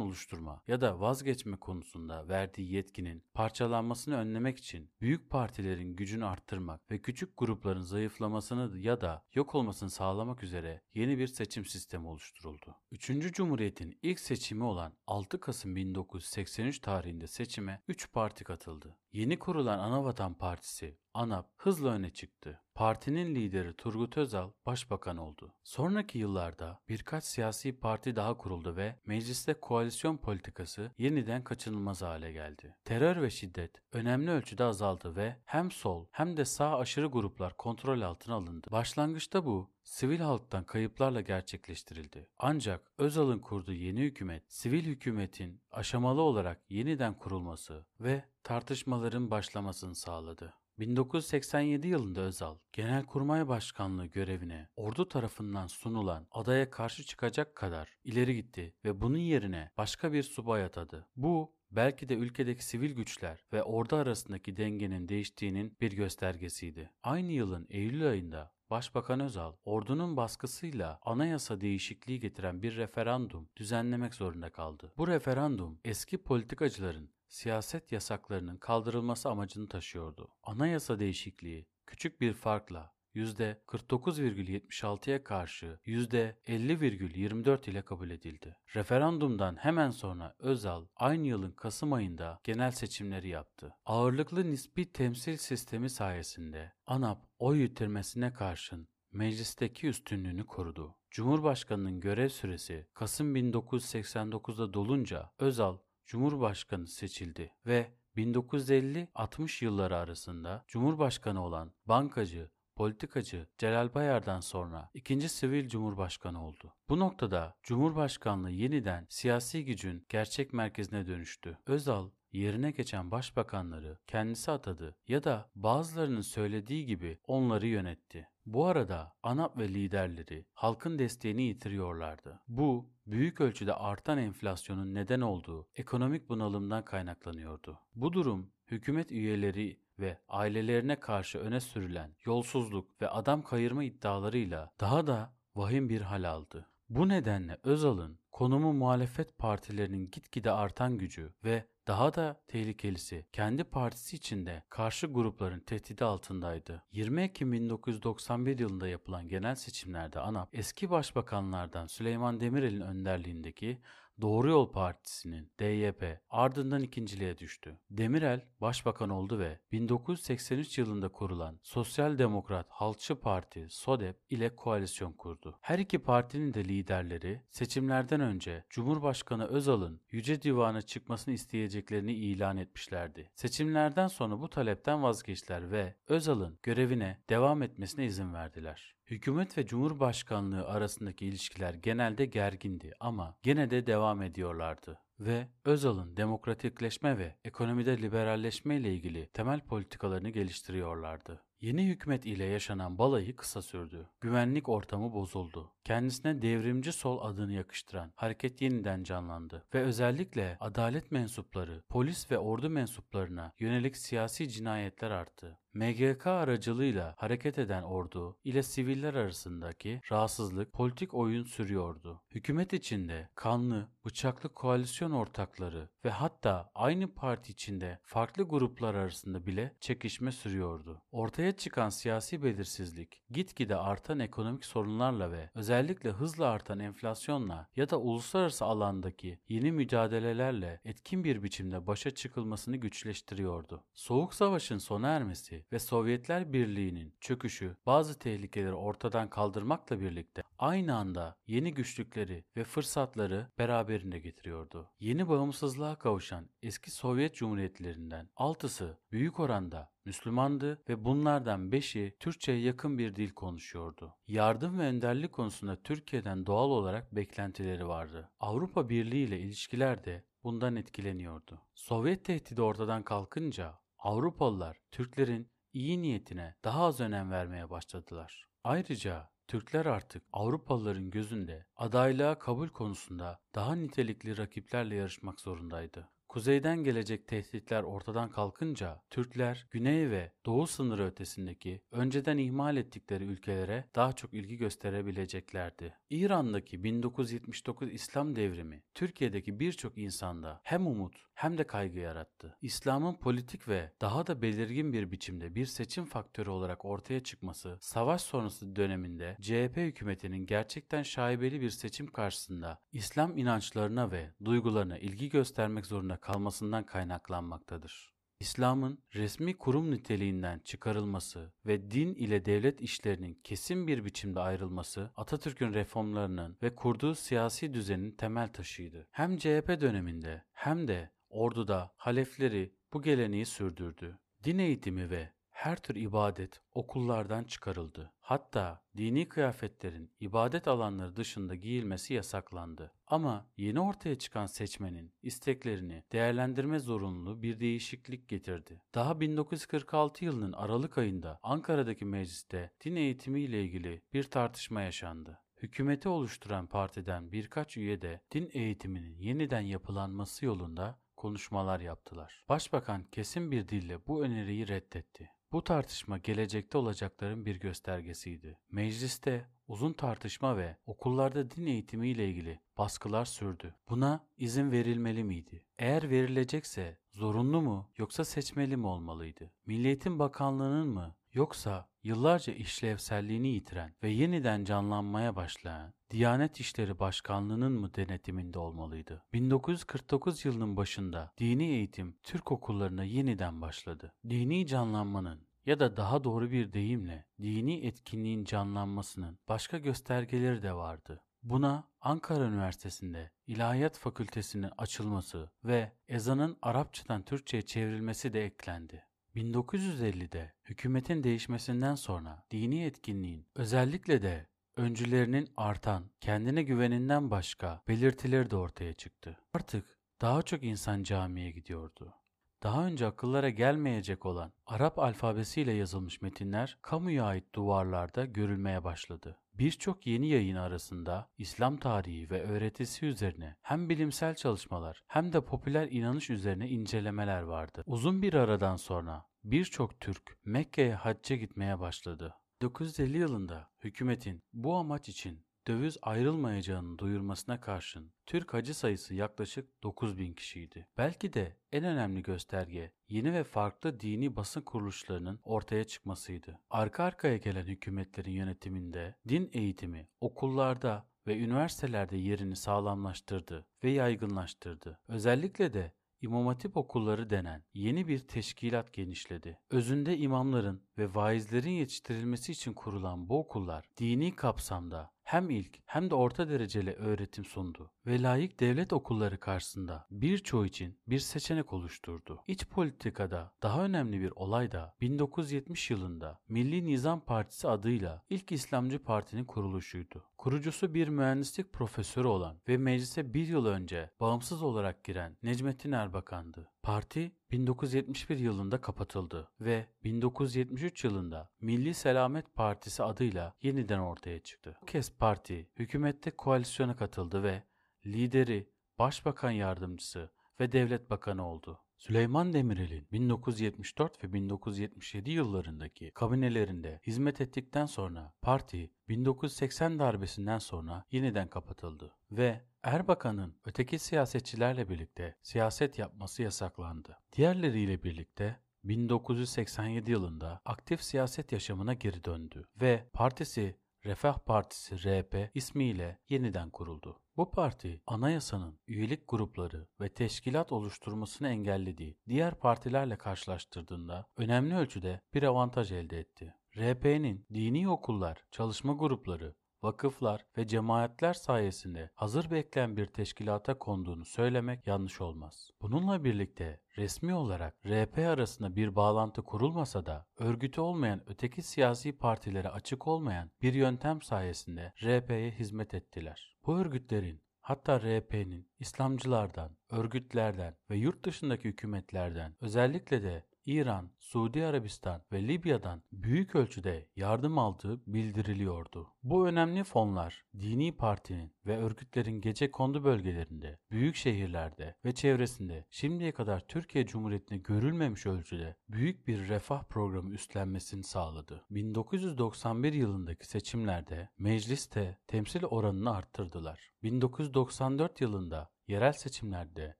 oluşturma ya da vazgeçme konusunda verdiği yetkinin parçalanmasını önlemek için büyük partilerin gücünü arttırmak ve küçük grupların zayıflamasını ya da yok olmasını sağlamak üzere yeni bir seçim sistemi oluşturuldu. 3. Cumhuriyet'in ilk seçimi olan 6 Kasım 1983 tarihinde seçime 3 parti katıldı. Yeni kurulan Anavatan Partisi, ANAP, hızla öne çıktı. Partinin lideri Turgut Özal başbakan oldu. Sonraki yıllarda birkaç siyasi parti daha kuruldu ve mecliste koalisyon politikası yeniden kaçınılmaz hale geldi. Terör ve şiddet önemli ölçüde azaldı ve hem sol hem de sağ aşırı gruplar kontrol altına alındı. Başlangıçta bu sivil halktan kayıplarla gerçekleştirildi. Ancak Özal'ın kurduğu yeni hükümet, sivil hükümetin aşamalı olarak yeniden kurulması ve tartışmaların başlamasını sağladı. 1987 yılında Özal, Genelkurmay Başkanlığı görevine ordu tarafından sunulan adaya karşı çıkacak kadar ileri gitti ve bunun yerine başka bir subay atadı. Bu belki de ülkedeki sivil güçler ve ordu arasındaki dengenin değiştiğinin bir göstergesiydi. Aynı yılın Eylül ayında Başbakan Özal, ordunun baskısıyla anayasa değişikliği getiren bir referandum düzenlemek zorunda kaldı. Bu referandum eski politikacıların siyaset yasaklarının kaldırılması amacını taşıyordu. Anayasa değişikliği küçük bir farkla %49,76'ya karşı %50,24 ile kabul edildi. Referandumdan hemen sonra Özal aynı yılın Kasım ayında genel seçimleri yaptı. Ağırlıklı nispi temsil sistemi sayesinde ANAP oy yitirmesine karşın meclisteki üstünlüğünü korudu. Cumhurbaşkanının görev süresi Kasım 1989'da dolunca Özal Cumhurbaşkanı seçildi ve 1950-60 yılları arasında Cumhurbaşkanı olan bankacı, politikacı Celal Bayar'dan sonra ikinci sivil cumhurbaşkanı oldu. Bu noktada Cumhurbaşkanlığı yeniden siyasi gücün gerçek merkezine dönüştü. Özal yerine geçen başbakanları kendisi atadı ya da bazılarının söylediği gibi onları yönetti. Bu arada ANAP ve liderleri halkın desteğini yitiriyorlardı. Bu büyük ölçüde artan enflasyonun neden olduğu ekonomik bunalımdan kaynaklanıyordu. Bu durum hükümet üyeleri ve ailelerine karşı öne sürülen yolsuzluk ve adam kayırma iddialarıyla daha da vahim bir hal aldı. Bu nedenle Özal'ın konumu muhalefet partilerinin gitgide artan gücü ve daha da tehlikelisi kendi partisi içinde karşı grupların tehdidi altındaydı. 20 Ekim 1991 yılında yapılan genel seçimlerde ANAP eski başbakanlardan Süleyman Demirel'in önderliğindeki Doğru Yol Partisi'nin DYP ardından ikinciliğe düştü. Demirel başbakan oldu ve 1983 yılında kurulan Sosyal Demokrat Halkçı Parti SODEP ile koalisyon kurdu. Her iki partinin de liderleri seçimlerden önce Cumhurbaşkanı Özal'ın Yüce Divan'a çıkmasını isteyeceklerini ilan etmişlerdi. Seçimlerden sonra bu talepten vazgeçtiler ve Özal'ın görevine devam etmesine izin verdiler. Hükümet ve Cumhurbaşkanlığı arasındaki ilişkiler genelde gergindi ama gene de devam ediyorlardı ve Özal'ın demokratikleşme ve ekonomide liberalleşme ile ilgili temel politikalarını geliştiriyorlardı. Yeni hükümet ile yaşanan balayı kısa sürdü. Güvenlik ortamı bozuldu. Kendisine devrimci sol adını yakıştıran hareket yeniden canlandı ve özellikle adalet mensupları, polis ve ordu mensuplarına yönelik siyasi cinayetler arttı. MGK aracılığıyla hareket eden ordu ile siviller arasındaki rahatsızlık politik oyun sürüyordu. Hükümet içinde kanlı, bıçaklı koalisyon ortakları ve hatta aynı parti içinde farklı gruplar arasında bile çekişme sürüyordu. Ortaya çıkan siyasi belirsizlik, gitgide artan ekonomik sorunlarla ve özellikle hızla artan enflasyonla ya da uluslararası alandaki yeni mücadelelerle etkin bir biçimde başa çıkılmasını güçleştiriyordu. Soğuk Savaş'ın sona ermesi ve Sovyetler Birliği'nin çöküşü bazı tehlikeleri ortadan kaldırmakla birlikte aynı anda yeni güçlükleri ve fırsatları beraberinde getiriyordu. Yeni bağımsızlığa kavuşan eski Sovyet Cumhuriyetlerinden altısı büyük oranda Müslümandı ve bunlardan beşi Türkçe'ye yakın bir dil konuşuyordu. Yardım ve önderlik konusunda Türkiye'den doğal olarak beklentileri vardı. Avrupa Birliği ile ilişkiler de bundan etkileniyordu. Sovyet tehdidi ortadan kalkınca Avrupalılar Türklerin iyi niyetine daha az önem vermeye başladılar. Ayrıca Türkler artık Avrupalıların gözünde adaylığa kabul konusunda daha nitelikli rakiplerle yarışmak zorundaydı. Kuzeyden gelecek tehditler ortadan kalkınca Türkler güney ve doğu sınırı ötesindeki önceden ihmal ettikleri ülkelere daha çok ilgi gösterebileceklerdi. İran'daki 1979 İslam devrimi Türkiye'deki birçok insanda hem umut hem de kaygı yarattı. İslam'ın politik ve daha da belirgin bir biçimde bir seçim faktörü olarak ortaya çıkması savaş sonrası döneminde CHP hükümetinin gerçekten şaibeli bir seçim karşısında İslam inançlarına ve duygularına ilgi göstermek zorunda kalmasından kaynaklanmaktadır. İslam'ın resmi kurum niteliğinden çıkarılması ve din ile devlet işlerinin kesin bir biçimde ayrılması Atatürk'ün reformlarının ve kurduğu siyasi düzenin temel taşıydı. Hem CHP döneminde hem de orduda halefleri bu geleneği sürdürdü. Din eğitimi ve her tür ibadet okullardan çıkarıldı. Hatta dini kıyafetlerin ibadet alanları dışında giyilmesi yasaklandı. Ama yeni ortaya çıkan seçmenin isteklerini değerlendirme zorunluluğu bir değişiklik getirdi. Daha 1946 yılının Aralık ayında Ankara'daki mecliste din eğitimi ile ilgili bir tartışma yaşandı. Hükümeti oluşturan partiden birkaç üye de din eğitiminin yeniden yapılanması yolunda konuşmalar yaptılar. Başbakan kesin bir dille bu öneriyi reddetti. Bu tartışma gelecekte olacakların bir göstergesiydi. Mecliste uzun tartışma ve okullarda din eğitimi ile ilgili baskılar sürdü. Buna izin verilmeli miydi? Eğer verilecekse zorunlu mu yoksa seçmeli mi olmalıydı? Milliyetin Bakanlığı'nın mı Yoksa yıllarca işlevselliğini yitiren ve yeniden canlanmaya başlayan Diyanet İşleri Başkanlığı'nın mı denetiminde olmalıydı? 1949 yılının başında dini eğitim Türk okullarına yeniden başladı. Dini canlanmanın ya da daha doğru bir deyimle dini etkinliğin canlanmasının başka göstergeleri de vardı. Buna Ankara Üniversitesi'nde İlahiyat Fakültesi'nin açılması ve ezanın Arapçadan Türkçe'ye çevrilmesi de eklendi. 1950'de hükümetin değişmesinden sonra dini etkinliğin özellikle de öncülerinin artan kendine güveninden başka belirtileri de ortaya çıktı. Artık daha çok insan camiye gidiyordu. Daha önce akıllara gelmeyecek olan Arap alfabesiyle yazılmış metinler kamuya ait duvarlarda görülmeye başladı. Birçok yeni yayın arasında İslam tarihi ve öğretisi üzerine hem bilimsel çalışmalar hem de popüler inanış üzerine incelemeler vardı. Uzun bir aradan sonra birçok Türk Mekke'ye hacca gitmeye başladı. 1950 yılında hükümetin bu amaç için döviz ayrılmayacağını duyurmasına karşın Türk hacı sayısı yaklaşık 9 bin kişiydi. Belki de en önemli gösterge yeni ve farklı dini basın kuruluşlarının ortaya çıkmasıydı. Arka arkaya gelen hükümetlerin yönetiminde din eğitimi okullarda ve üniversitelerde yerini sağlamlaştırdı ve yaygınlaştırdı. Özellikle de İmam Hatip okulları denen yeni bir teşkilat genişledi. Özünde imamların ve vaizlerin yetiştirilmesi için kurulan bu okullar dini kapsamda hem ilk hem de orta dereceli öğretim sundu ve layık devlet okulları karşısında birçoğu için bir seçenek oluşturdu. İç politikada daha önemli bir olay da 1970 yılında Milli Nizam Partisi adıyla ilk İslamcı partinin kuruluşuydu. Kurucusu bir mühendislik profesörü olan ve meclise bir yıl önce bağımsız olarak giren Necmettin Erbakan'dı. Parti 1971 yılında kapatıldı ve 1973 yılında Milli Selamet Partisi adıyla yeniden ortaya çıktı. Bu kez parti hükümette koalisyona katıldı ve lideri, başbakan yardımcısı ve devlet bakanı oldu. Süleyman Demirel'in 1974 ve 1977 yıllarındaki kabinelerinde hizmet ettikten sonra parti 1980 darbesinden sonra yeniden kapatıldı ve Erbakan'ın öteki siyasetçilerle birlikte siyaset yapması yasaklandı. Diğerleriyle birlikte 1987 yılında aktif siyaset yaşamına geri döndü ve partisi Refah Partisi RP ismiyle yeniden kuruldu. Bu parti anayasanın üyelik grupları ve teşkilat oluşturmasını engellediği diğer partilerle karşılaştırdığında önemli ölçüde bir avantaj elde etti. RP'nin dini okullar, çalışma grupları vakıflar ve cemaatler sayesinde hazır bekleyen bir teşkilata konduğunu söylemek yanlış olmaz. Bununla birlikte resmi olarak RP arasında bir bağlantı kurulmasa da örgütü olmayan öteki siyasi partilere açık olmayan bir yöntem sayesinde RP'ye hizmet ettiler. Bu örgütlerin hatta RP'nin İslamcılardan, örgütlerden ve yurt dışındaki hükümetlerden özellikle de İran, Suudi Arabistan ve Libya'dan büyük ölçüde yardım aldığı bildiriliyordu. Bu önemli fonlar dini partinin ve örgütlerin gece kondu bölgelerinde, büyük şehirlerde ve çevresinde şimdiye kadar Türkiye Cumhuriyeti'nde görülmemiş ölçüde büyük bir refah programı üstlenmesini sağladı. 1991 yılındaki seçimlerde mecliste temsil oranını arttırdılar. 1994 yılında yerel seçimlerde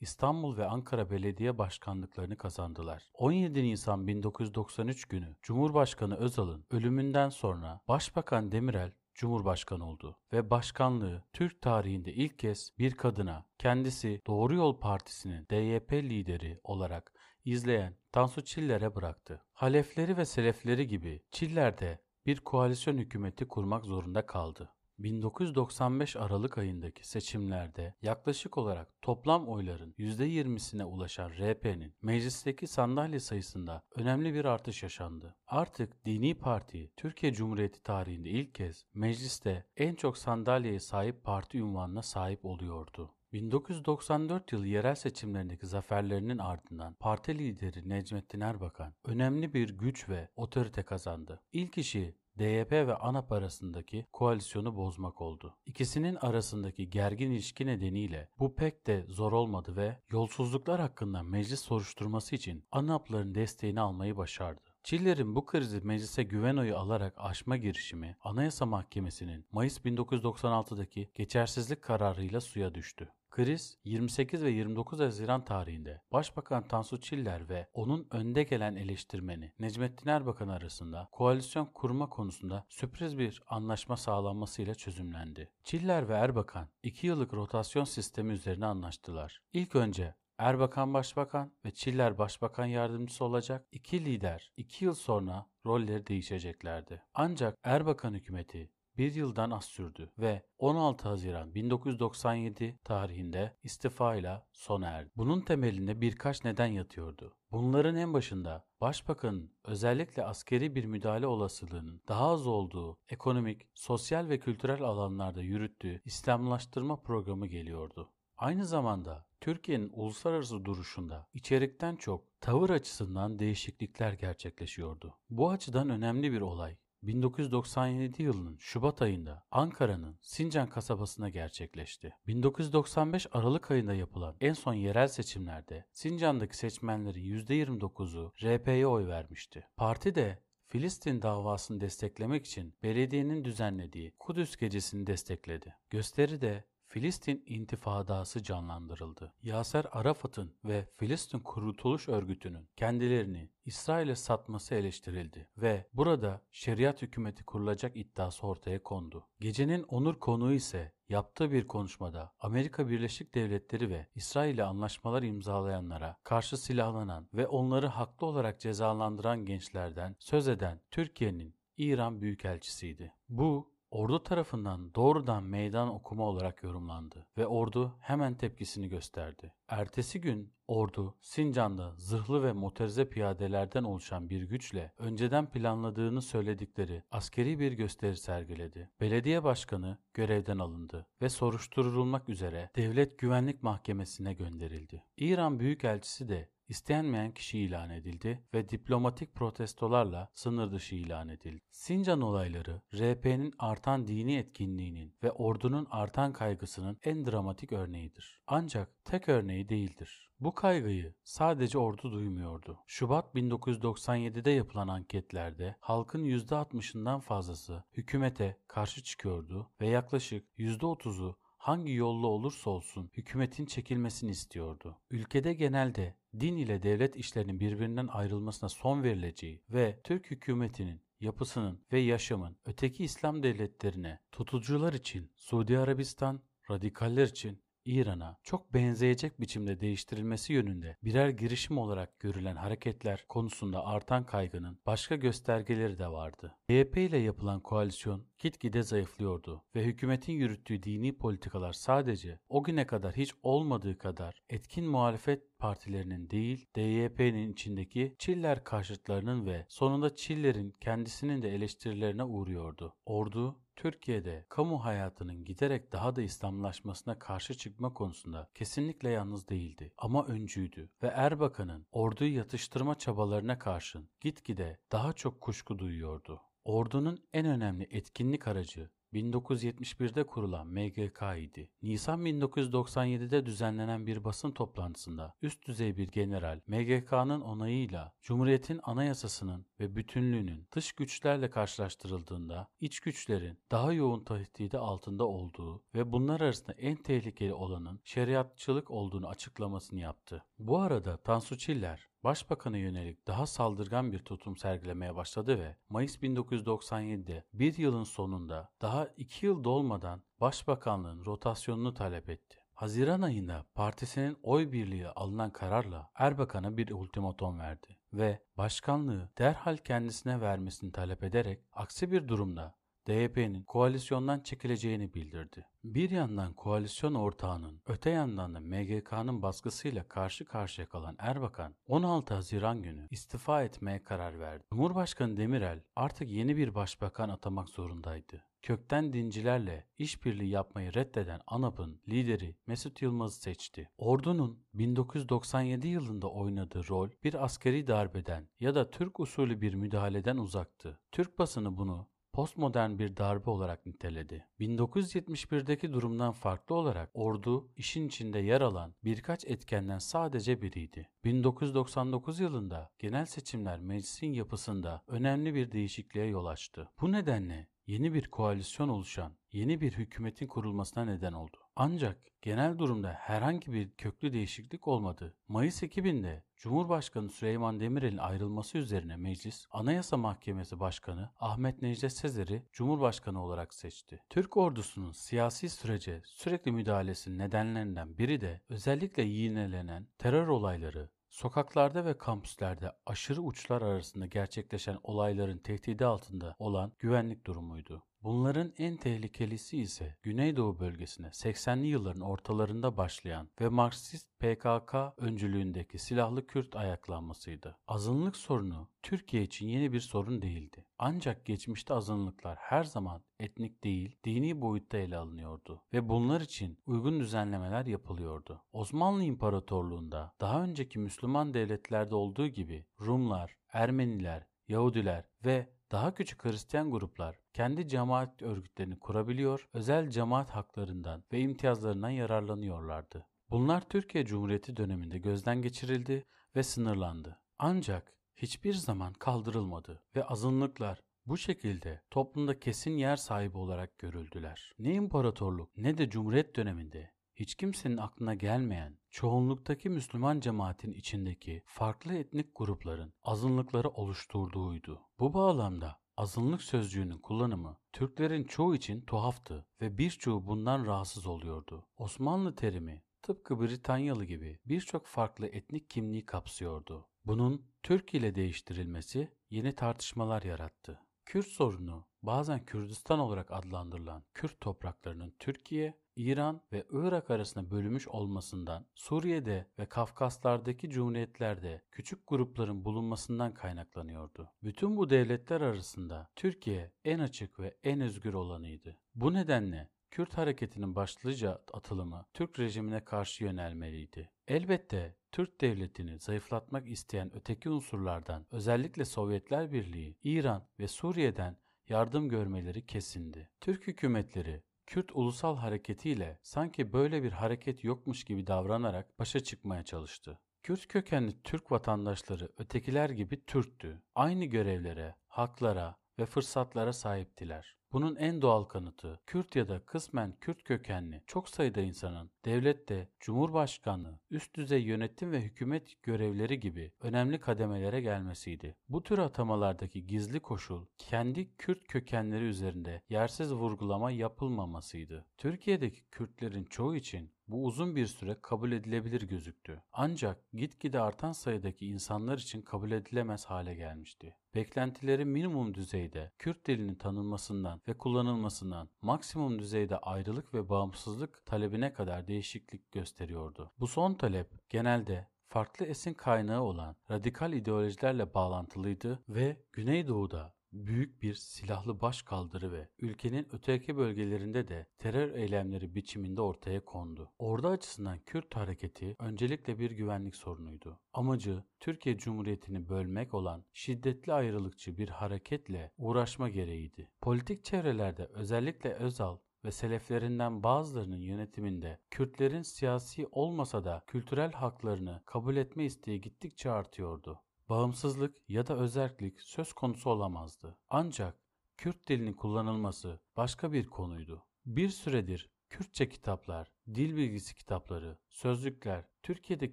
İstanbul ve Ankara belediye başkanlıklarını kazandılar. 17 Nisan 1993 günü Cumhurbaşkanı Özal'ın ölümünden sonra Başbakan Demirel Cumhurbaşkanı oldu ve başkanlığı Türk tarihinde ilk kez bir kadına kendisi Doğru Yol Partisi'nin DYP lideri olarak izleyen Tansu Çiller'e bıraktı. Halefleri ve selefleri gibi Çiller de bir koalisyon hükümeti kurmak zorunda kaldı. 1995 Aralık ayındaki seçimlerde yaklaşık olarak toplam oyların %20'sine ulaşan RP'nin meclisteki sandalye sayısında önemli bir artış yaşandı. Artık dini parti Türkiye Cumhuriyeti tarihinde ilk kez mecliste en çok sandalyeye sahip parti unvanına sahip oluyordu. 1994 yılı yerel seçimlerindeki zaferlerinin ardından parti lideri Necmettin Erbakan önemli bir güç ve otorite kazandı. İlk işi DYP ve ANAP arasındaki koalisyonu bozmak oldu. İkisinin arasındaki gergin ilişki nedeniyle bu pek de zor olmadı ve yolsuzluklar hakkında meclis soruşturması için ANAP'ların desteğini almayı başardı. Çiller'in bu krizi meclise güven oyu alarak aşma girişimi Anayasa Mahkemesi'nin Mayıs 1996'daki geçersizlik kararıyla suya düştü. Kriz 28 ve 29 Haziran tarihinde Başbakan Tansu Çiller ve onun önde gelen eleştirmeni Necmettin Erbakan arasında koalisyon kurma konusunda sürpriz bir anlaşma sağlanmasıyla çözümlendi. Çiller ve Erbakan 2 yıllık rotasyon sistemi üzerine anlaştılar. İlk önce Erbakan Başbakan ve Çiller Başbakan Yardımcısı olacak iki lider iki yıl sonra rolleri değişeceklerdi. Ancak Erbakan hükümeti bir yıldan az sürdü ve 16 Haziran 1997 tarihinde istifayla sona erdi. Bunun temelinde birkaç neden yatıyordu. Bunların en başında Başbakanın özellikle askeri bir müdahale olasılığının daha az olduğu ekonomik, sosyal ve kültürel alanlarda yürüttüğü İslamlaştırma programı geliyordu. Aynı zamanda Türkiye'nin uluslararası duruşunda içerikten çok tavır açısından değişiklikler gerçekleşiyordu. Bu açıdan önemli bir olay 1997 yılının Şubat ayında Ankara'nın Sincan kasabasına gerçekleşti. 1995 Aralık ayında yapılan en son yerel seçimlerde Sincan'daki seçmenlerin %29'u RP'ye oy vermişti. Parti de Filistin davasını desteklemek için belediyenin düzenlediği Kudüs gecesini destekledi. Gösteri de Filistin intifadası canlandırıldı. Yaser Arafat'ın ve Filistin Kurtuluş Örgütü'nün kendilerini İsrail'e satması eleştirildi ve burada şeriat hükümeti kurulacak iddiası ortaya kondu. Gecenin onur konuğu ise yaptığı bir konuşmada Amerika Birleşik Devletleri ve İsrail ile anlaşmalar imzalayanlara karşı silahlanan ve onları haklı olarak cezalandıran gençlerden söz eden Türkiye'nin İran Büyükelçisiydi. Bu ordu tarafından doğrudan meydan okuma olarak yorumlandı ve ordu hemen tepkisini gösterdi. Ertesi gün ordu Sincan'da zırhlı ve motorize piyadelerden oluşan bir güçle önceden planladığını söyledikleri askeri bir gösteri sergiledi. Belediye başkanı görevden alındı ve soruşturulmak üzere Devlet Güvenlik Mahkemesi'ne gönderildi. İran Büyükelçisi de istenmeyen kişi ilan edildi ve diplomatik protestolarla sınır dışı ilan edildi. Sincan olayları RP'nin artan dini etkinliğinin ve ordunun artan kaygısının en dramatik örneğidir. Ancak tek örneği değildir. Bu kaygıyı sadece ordu duymuyordu. Şubat 1997'de yapılan anketlerde halkın %60'ından fazlası hükümete karşı çıkıyordu ve yaklaşık %30'u hangi yolla olursa olsun hükümetin çekilmesini istiyordu. Ülkede genelde din ile devlet işlerinin birbirinden ayrılmasına son verileceği ve Türk hükümetinin yapısının ve yaşamın öteki İslam devletlerine tutucular için Suudi Arabistan, radikaller için İran'a çok benzeyecek biçimde değiştirilmesi yönünde birer girişim olarak görülen hareketler konusunda artan kaygının başka göstergeleri de vardı. DYP ile yapılan koalisyon gitgide zayıflıyordu ve hükümetin yürüttüğü dini politikalar sadece o güne kadar hiç olmadığı kadar etkin muhalefet partilerinin değil, DYP'nin içindeki Çiller karşıtlarının ve sonunda Çiller'in kendisinin de eleştirilerine uğruyordu. Ordu Türkiye'de kamu hayatının giderek daha da İslamlaşmasına karşı çıkma konusunda kesinlikle yalnız değildi ama öncüydü ve Erbakan'ın orduyu yatıştırma çabalarına karşın gitgide daha çok kuşku duyuyordu. Ordunun en önemli etkinlik aracı 1971'de kurulan MGK idi. Nisan 1997'de düzenlenen bir basın toplantısında üst düzey bir general MGK'nın onayıyla Cumhuriyet'in anayasasının ve bütünlüğünün dış güçlerle karşılaştırıldığında iç güçlerin daha yoğun tehdidi altında olduğu ve bunlar arasında en tehlikeli olanın şeriatçılık olduğunu açıklamasını yaptı. Bu arada Tansu Çiller Başbakan'a yönelik daha saldırgan bir tutum sergilemeye başladı ve Mayıs 1997'de bir yılın sonunda daha iki yıl dolmadan Başbakanlığın rotasyonunu talep etti. Haziran ayında partisinin oy birliği alınan kararla Erbakan'a bir ultimatom verdi ve başkanlığı derhal kendisine vermesini talep ederek aksi bir durumda DYP'nin koalisyondan çekileceğini bildirdi. Bir yandan koalisyon ortağının, öte yandan da MGK'nın baskısıyla karşı karşıya kalan Erbakan, 16 Haziran günü istifa etmeye karar verdi. Cumhurbaşkanı Demirel artık yeni bir başbakan atamak zorundaydı. Kökten dincilerle işbirliği yapmayı reddeden ANAP'ın lideri Mesut Yılmaz'ı seçti. Ordunun 1997 yılında oynadığı rol bir askeri darbeden ya da Türk usulü bir müdahaleden uzaktı. Türk basını bunu postmodern bir darbe olarak niteledi. 1971'deki durumdan farklı olarak ordu işin içinde yer alan birkaç etkenden sadece biriydi. 1999 yılında genel seçimler meclisin yapısında önemli bir değişikliğe yol açtı. Bu nedenle yeni bir koalisyon oluşan, yeni bir hükümetin kurulmasına neden oldu. Ancak genel durumda herhangi bir köklü değişiklik olmadı. Mayıs 2000'de Cumhurbaşkanı Süleyman Demirel'in ayrılması üzerine meclis Anayasa Mahkemesi Başkanı Ahmet Necdet Sezer'i Cumhurbaşkanı olarak seçti. Türk ordusunun siyasi sürece sürekli müdahalesinin nedenlerinden biri de özellikle yinelenen terör olayları Sokaklarda ve kampüslerde aşırı uçlar arasında gerçekleşen olayların tehdidi altında olan güvenlik durumuydu. Bunların en tehlikelisi ise Güneydoğu bölgesine 80'li yılların ortalarında başlayan ve Marksist PKK öncülüğündeki silahlı Kürt ayaklanmasıydı. Azınlık sorunu Türkiye için yeni bir sorun değildi. Ancak geçmişte azınlıklar her zaman etnik değil, dini boyutta ele alınıyordu ve bunlar için uygun düzenlemeler yapılıyordu. Osmanlı İmparatorluğu'nda daha önceki Müslüman devletlerde olduğu gibi Rumlar, Ermeniler, Yahudiler ve daha küçük Hristiyan gruplar kendi cemaat örgütlerini kurabiliyor, özel cemaat haklarından ve imtiyazlarından yararlanıyorlardı. Bunlar Türkiye Cumhuriyeti döneminde gözden geçirildi ve sınırlandı. Ancak hiçbir zaman kaldırılmadı ve azınlıklar bu şekilde toplumda kesin yer sahibi olarak görüldüler. Ne imparatorluk ne de cumhuriyet döneminde hiç kimsenin aklına gelmeyen çoğunluktaki Müslüman cemaatin içindeki farklı etnik grupların azınlıkları oluşturduğuydu. Bu bağlamda azınlık sözcüğünün kullanımı Türklerin çoğu için tuhaftı ve birçoğu bundan rahatsız oluyordu. Osmanlı terimi tıpkı Britanyalı gibi birçok farklı etnik kimliği kapsıyordu. Bunun Türk ile değiştirilmesi yeni tartışmalar yarattı. Kürt sorunu bazen Kürdistan olarak adlandırılan Kürt topraklarının Türkiye, İran ve Irak arasında bölünmüş olmasından, Suriye'de ve Kafkaslardaki cumhuriyetlerde küçük grupların bulunmasından kaynaklanıyordu. Bütün bu devletler arasında Türkiye en açık ve en özgür olanıydı. Bu nedenle Kürt hareketinin başlıca atılımı Türk rejimine karşı yönelmeliydi. Elbette Türk devletini zayıflatmak isteyen öteki unsurlardan özellikle Sovyetler Birliği, İran ve Suriye'den yardım görmeleri kesindi. Türk hükümetleri Kürt ulusal hareketiyle sanki böyle bir hareket yokmuş gibi davranarak başa çıkmaya çalıştı. Kürt kökenli Türk vatandaşları ötekiler gibi Türktü. Aynı görevlere, haklara ve fırsatlara sahiptiler. Bunun en doğal kanıtı Kürt ya da kısmen Kürt kökenli çok sayıda insanın devlette cumhurbaşkanlığı, üst düzey yönetim ve hükümet görevleri gibi önemli kademelere gelmesiydi. Bu tür atamalardaki gizli koşul kendi Kürt kökenleri üzerinde yersiz vurgulama yapılmamasıydı. Türkiye'deki Kürtlerin çoğu için bu uzun bir süre kabul edilebilir gözüktü. Ancak gitgide artan sayıdaki insanlar için kabul edilemez hale gelmişti. Beklentileri minimum düzeyde Kürt dilinin tanınmasından ve kullanılmasından maksimum düzeyde ayrılık ve bağımsızlık talebine kadar değişiklik gösteriyordu. Bu son talep genelde farklı esin kaynağı olan radikal ideolojilerle bağlantılıydı ve Güneydoğu'da büyük bir silahlı başkaldırı ve ülkenin öteki bölgelerinde de terör eylemleri biçiminde ortaya kondu. Ordu açısından Kürt hareketi öncelikle bir güvenlik sorunuydu. Amacı Türkiye Cumhuriyeti'ni bölmek olan şiddetli ayrılıkçı bir hareketle uğraşma gereğiydi. Politik çevrelerde özellikle Özal ve seleflerinden bazılarının yönetiminde Kürtlerin siyasi olmasa da kültürel haklarını kabul etme isteği gittikçe artıyordu bağımsızlık ya da özerklik söz konusu olamazdı. Ancak Kürt dilinin kullanılması başka bir konuydu. Bir süredir Kürtçe kitaplar, dil bilgisi kitapları, sözlükler Türkiye'de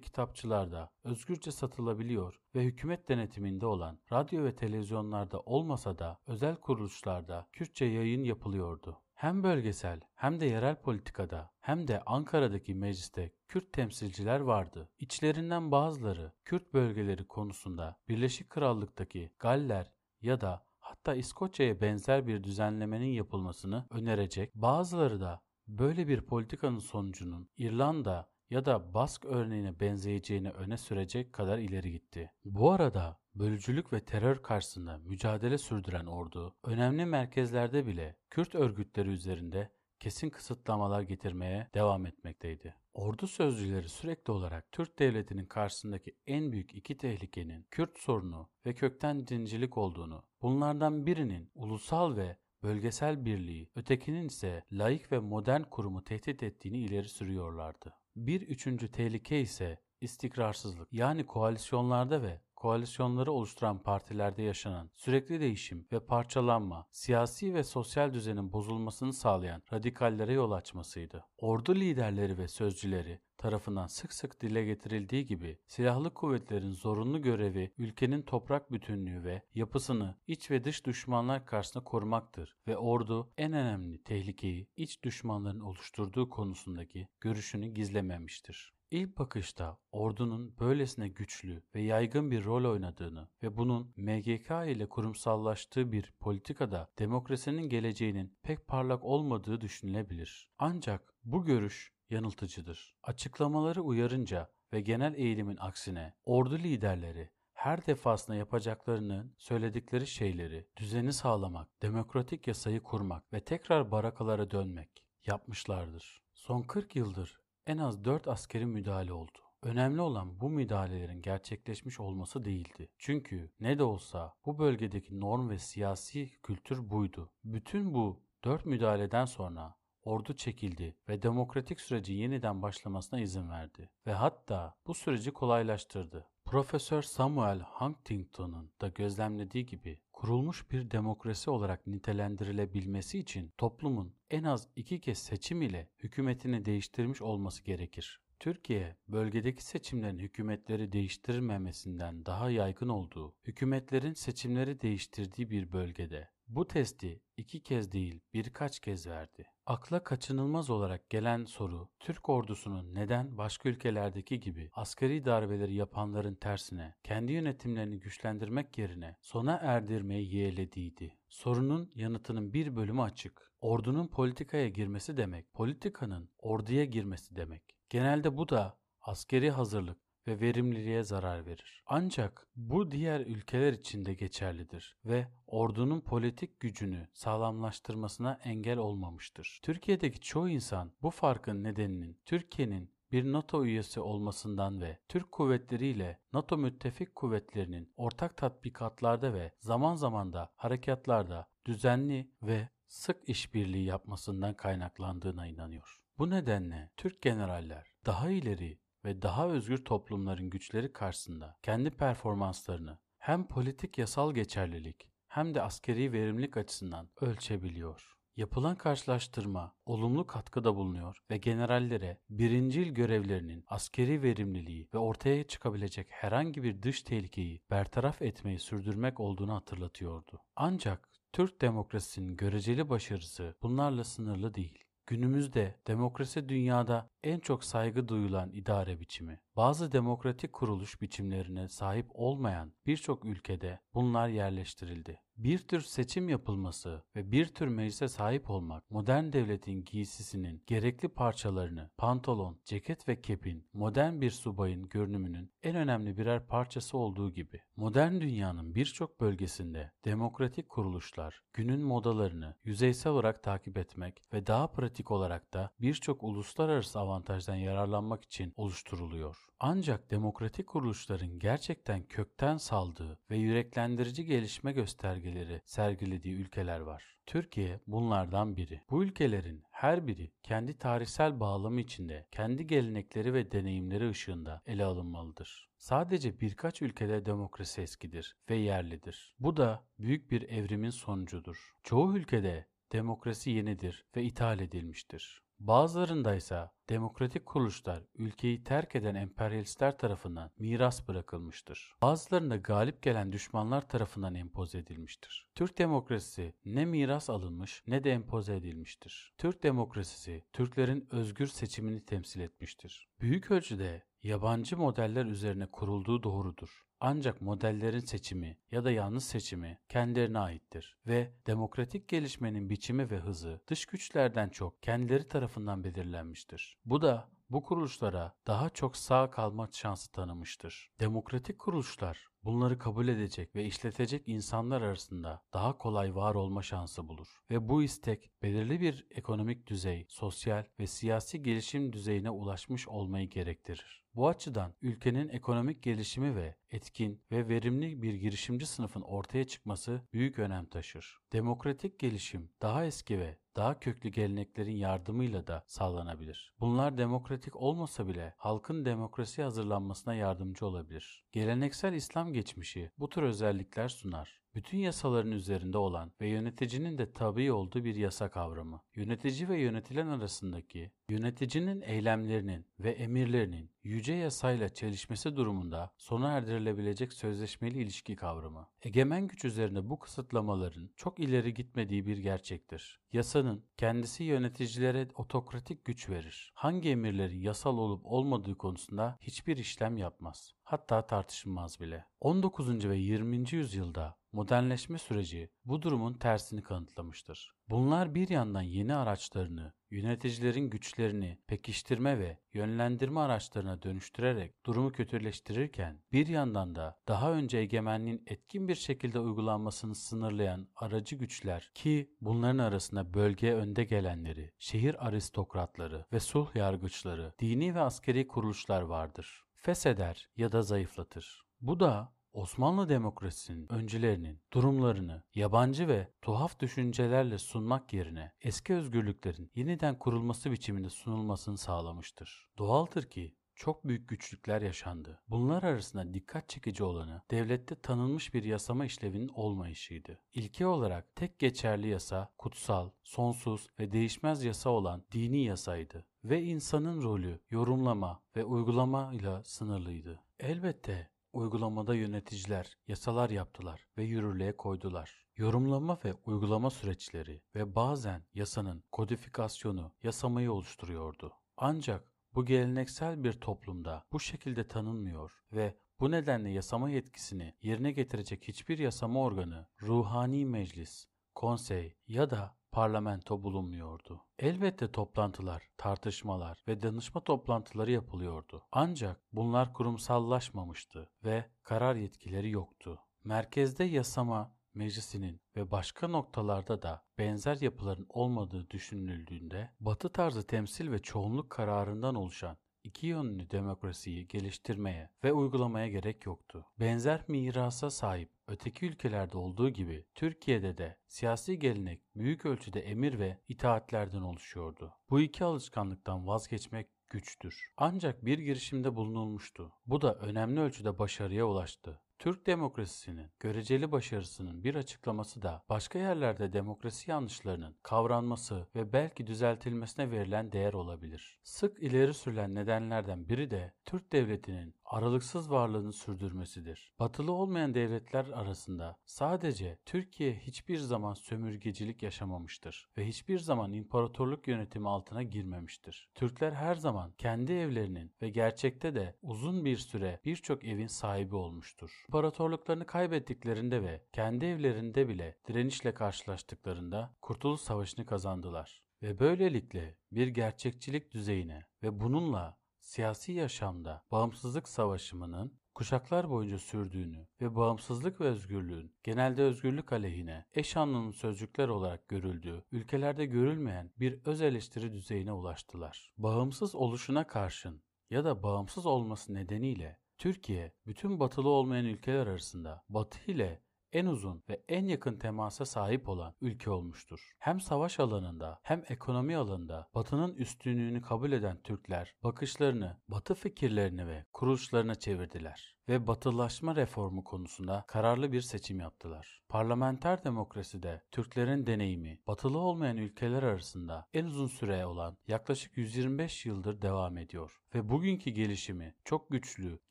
kitapçılarda özgürce satılabiliyor ve hükümet denetiminde olan radyo ve televizyonlarda olmasa da özel kuruluşlarda Kürtçe yayın yapılıyordu. Hem bölgesel hem de yerel politikada hem de Ankara'daki mecliste Kürt temsilciler vardı. İçlerinden bazıları Kürt bölgeleri konusunda Birleşik Krallık'taki Galler ya da hatta İskoçya'ya benzer bir düzenlemenin yapılmasını önerecek, bazıları da böyle bir politikanın sonucunun İrlanda ya da Bask örneğine benzeyeceğini öne sürecek kadar ileri gitti. Bu arada bölücülük ve terör karşısında mücadele sürdüren ordu, önemli merkezlerde bile Kürt örgütleri üzerinde kesin kısıtlamalar getirmeye devam etmekteydi. Ordu sözcüleri sürekli olarak Türk devletinin karşısındaki en büyük iki tehlikenin Kürt sorunu ve kökten dincilik olduğunu, bunlardan birinin ulusal ve bölgesel birliği, ötekinin ise laik ve modern kurumu tehdit ettiğini ileri sürüyorlardı. Bir üçüncü tehlike ise istikrarsızlık yani koalisyonlarda ve koalisyonları oluşturan partilerde yaşanan sürekli değişim ve parçalanma, siyasi ve sosyal düzenin bozulmasını sağlayan radikallere yol açmasıydı. Ordu liderleri ve sözcüleri tarafından sık sık dile getirildiği gibi silahlı kuvvetlerin zorunlu görevi ülkenin toprak bütünlüğü ve yapısını iç ve dış düşmanlar karşısında korumaktır ve ordu en önemli tehlikeyi iç düşmanların oluşturduğu konusundaki görüşünü gizlememiştir. İlk bakışta ordunun böylesine güçlü ve yaygın bir rol oynadığını ve bunun MGK ile kurumsallaştığı bir politikada demokrasinin geleceğinin pek parlak olmadığı düşünülebilir. Ancak bu görüş yanıltıcıdır. Açıklamaları uyarınca ve genel eğilimin aksine ordu liderleri her defasında yapacaklarının söyledikleri şeyleri, düzeni sağlamak, demokratik yasayı kurmak ve tekrar barakalara dönmek yapmışlardır. Son 40 yıldır en az 4 askeri müdahale oldu. Önemli olan bu müdahalelerin gerçekleşmiş olması değildi. Çünkü ne de olsa bu bölgedeki norm ve siyasi kültür buydu. Bütün bu 4 müdahaleden sonra ordu çekildi ve demokratik süreci yeniden başlamasına izin verdi ve hatta bu süreci kolaylaştırdı. Profesör Samuel Huntington'un da gözlemlediği gibi kurulmuş bir demokrasi olarak nitelendirilebilmesi için toplumun en az iki kez seçim ile hükümetini değiştirmiş olması gerekir. Türkiye, bölgedeki seçimlerin hükümetleri değiştirmemesinden daha yaygın olduğu, hükümetlerin seçimleri değiştirdiği bir bölgede bu testi iki kez değil birkaç kez verdi. Akla kaçınılmaz olarak gelen soru, Türk ordusunun neden başka ülkelerdeki gibi askeri darbeleri yapanların tersine kendi yönetimlerini güçlendirmek yerine sona erdirmeyi yeğlediğiydi. Sorunun yanıtının bir bölümü açık. Ordunun politikaya girmesi demek, politikanın orduya girmesi demek. Genelde bu da askeri hazırlık ve verimliliğe zarar verir. Ancak bu diğer ülkeler için de geçerlidir ve ordunun politik gücünü sağlamlaştırmasına engel olmamıştır. Türkiye'deki çoğu insan bu farkın nedeninin Türkiye'nin bir NATO üyesi olmasından ve Türk kuvvetleriyle NATO müttefik kuvvetlerinin ortak tatbikatlarda ve zaman zaman da harekatlarda düzenli ve sık işbirliği yapmasından kaynaklandığına inanıyor. Bu nedenle Türk generaller daha ileri ve daha özgür toplumların güçleri karşısında kendi performanslarını hem politik yasal geçerlilik hem de askeri verimlilik açısından ölçebiliyor. Yapılan karşılaştırma olumlu katkıda bulunuyor ve generallere birincil görevlerinin askeri verimliliği ve ortaya çıkabilecek herhangi bir dış tehlikeyi bertaraf etmeyi sürdürmek olduğunu hatırlatıyordu. Ancak Türk demokrasisinin göreceli başarısı bunlarla sınırlı değil. Günümüzde demokrasi dünyada en çok saygı duyulan idare biçimi. Bazı demokratik kuruluş biçimlerine sahip olmayan birçok ülkede bunlar yerleştirildi. Bir tür seçim yapılması ve bir tür meclise sahip olmak modern devletin giysisinin gerekli parçalarını pantolon, ceket ve kepin modern bir subayın görünümünün en önemli birer parçası olduğu gibi modern dünyanın birçok bölgesinde demokratik kuruluşlar günün modalarını yüzeysel olarak takip etmek ve daha pratik olarak da birçok uluslararası avantajdan yararlanmak için oluşturuluyor. Ancak demokratik kuruluşların gerçekten kökten saldığı ve yüreklendirici gelişme göstergeleri sergilediği ülkeler var. Türkiye bunlardan biri. Bu ülkelerin her biri kendi tarihsel bağlamı içinde kendi gelenekleri ve deneyimleri ışığında ele alınmalıdır. Sadece birkaç ülkede demokrasi eskidir ve yerlidir. Bu da büyük bir evrimin sonucudur. Çoğu ülkede demokrasi yenidir ve ithal edilmiştir. Bazılarında ise demokratik kuruluşlar ülkeyi terk eden emperyalistler tarafından miras bırakılmıştır. Bazılarında galip gelen düşmanlar tarafından empoze edilmiştir. Türk demokrasisi ne miras alınmış ne de empoze edilmiştir. Türk demokrasisi Türklerin özgür seçimini temsil etmiştir. Büyük ölçüde yabancı modeller üzerine kurulduğu doğrudur. Ancak modellerin seçimi ya da yanlış seçimi kendilerine aittir ve demokratik gelişmenin biçimi ve hızı dış güçlerden çok kendileri tarafından belirlenmiştir. Bu da bu kuruluşlara daha çok sağ kalma şansı tanımıştır. Demokratik kuruluşlar bunları kabul edecek ve işletecek insanlar arasında daha kolay var olma şansı bulur. Ve bu istek belirli bir ekonomik düzey, sosyal ve siyasi gelişim düzeyine ulaşmış olmayı gerektirir. Bu açıdan ülkenin ekonomik gelişimi ve etkin ve verimli bir girişimci sınıfın ortaya çıkması büyük önem taşır. Demokratik gelişim daha eski ve daha köklü geleneklerin yardımıyla da sağlanabilir. Bunlar demokratik olmasa bile halkın demokrasi hazırlanmasına yardımcı olabilir. Geleneksel İslam geçmişi bu tür özellikler sunar. Bütün yasaların üzerinde olan ve yöneticinin de tabi olduğu bir yasa kavramı. Yönetici ve yönetilen arasındaki yöneticinin eylemlerinin ve emirlerinin yüce yasayla çelişmesi durumunda sona erdirilebilecek sözleşmeli ilişki kavramı. Egemen güç üzerinde bu kısıtlamaların çok ileri gitmediği bir gerçektir. Yasanın kendisi yöneticilere otokratik güç verir. Hangi emirlerin yasal olup olmadığı konusunda hiçbir işlem yapmaz. Hatta tartışılmaz bile. 19. ve 20. yüzyılda modernleşme süreci bu durumun tersini kanıtlamıştır. Bunlar bir yandan yeni araçlarını, yöneticilerin güçlerini pekiştirme ve yönlendirme araçlarına dönüştürerek durumu kötüleştirirken bir yandan da daha önce egemenliğin etkin bir şekilde uygulanmasını sınırlayan aracı güçler ki bunların arasında bölgeye önde gelenleri, şehir aristokratları ve sulh yargıçları, dini ve askeri kuruluşlar vardır. Fesheder ya da zayıflatır. Bu da Osmanlı demokrasisinin öncülerinin durumlarını yabancı ve tuhaf düşüncelerle sunmak yerine eski özgürlüklerin yeniden kurulması biçiminde sunulmasını sağlamıştır. Doğaldır ki çok büyük güçlükler yaşandı. Bunlar arasında dikkat çekici olanı devlette tanınmış bir yasama işlevinin olmayışıydı. İlke olarak tek geçerli yasa kutsal, sonsuz ve değişmez yasa olan dini yasaydı ve insanın rolü yorumlama ve uygulama ile sınırlıydı. Elbette Uygulamada yöneticiler yasalar yaptılar ve yürürlüğe koydular. Yorumlama ve uygulama süreçleri ve bazen yasanın kodifikasyonu yasamayı oluşturuyordu. Ancak bu geleneksel bir toplumda bu şekilde tanınmıyor ve bu nedenle yasama yetkisini yerine getirecek hiçbir yasama organı, ruhani meclis, konsey ya da parlamento bulunmuyordu. Elbette toplantılar, tartışmalar ve danışma toplantıları yapılıyordu. Ancak bunlar kurumsallaşmamıştı ve karar yetkileri yoktu. Merkezde yasama meclisinin ve başka noktalarda da benzer yapıların olmadığı düşünüldüğünde Batı tarzı temsil ve çoğunluk kararından oluşan iki yönlü demokrasiyi geliştirmeye ve uygulamaya gerek yoktu. Benzer mirasa sahip öteki ülkelerde olduğu gibi Türkiye'de de siyasi gelenek büyük ölçüde emir ve itaatlerden oluşuyordu. Bu iki alışkanlıktan vazgeçmek güçtür. Ancak bir girişimde bulunulmuştu. Bu da önemli ölçüde başarıya ulaştı. Türk demokrasisinin göreceli başarısının bir açıklaması da başka yerlerde demokrasi yanlışlarının kavranması ve belki düzeltilmesine verilen değer olabilir. Sık ileri sürülen nedenlerden biri de Türk devletinin aralıksız varlığını sürdürmesidir. Batılı olmayan devletler arasında sadece Türkiye hiçbir zaman sömürgecilik yaşamamıştır ve hiçbir zaman imparatorluk yönetimi altına girmemiştir. Türkler her zaman kendi evlerinin ve gerçekte de uzun bir süre birçok evin sahibi olmuştur. İmparatorluklarını kaybettiklerinde ve kendi evlerinde bile direnişle karşılaştıklarında Kurtuluş Savaşı'nı kazandılar ve böylelikle bir gerçekçilik düzeyine ve bununla siyasi yaşamda bağımsızlık savaşımının kuşaklar boyunca sürdüğünü ve bağımsızlık ve özgürlüğün genelde özgürlük aleyhine eş anlamlı sözcükler olarak görüldüğü ülkelerde görülmeyen bir öz eleştiri düzeyine ulaştılar. Bağımsız oluşuna karşın ya da bağımsız olması nedeniyle Türkiye, bütün batılı olmayan ülkeler arasında batı ile en uzun ve en yakın temasa sahip olan ülke olmuştur. Hem savaş alanında hem ekonomi alanında Batı'nın üstünlüğünü kabul eden Türkler bakışlarını Batı fikirlerini ve kuruluşlarına çevirdiler ve batılaşma reformu konusunda kararlı bir seçim yaptılar. Parlamenter demokraside Türklerin deneyimi batılı olmayan ülkeler arasında en uzun süre olan yaklaşık 125 yıldır devam ediyor ve bugünkü gelişimi çok güçlü,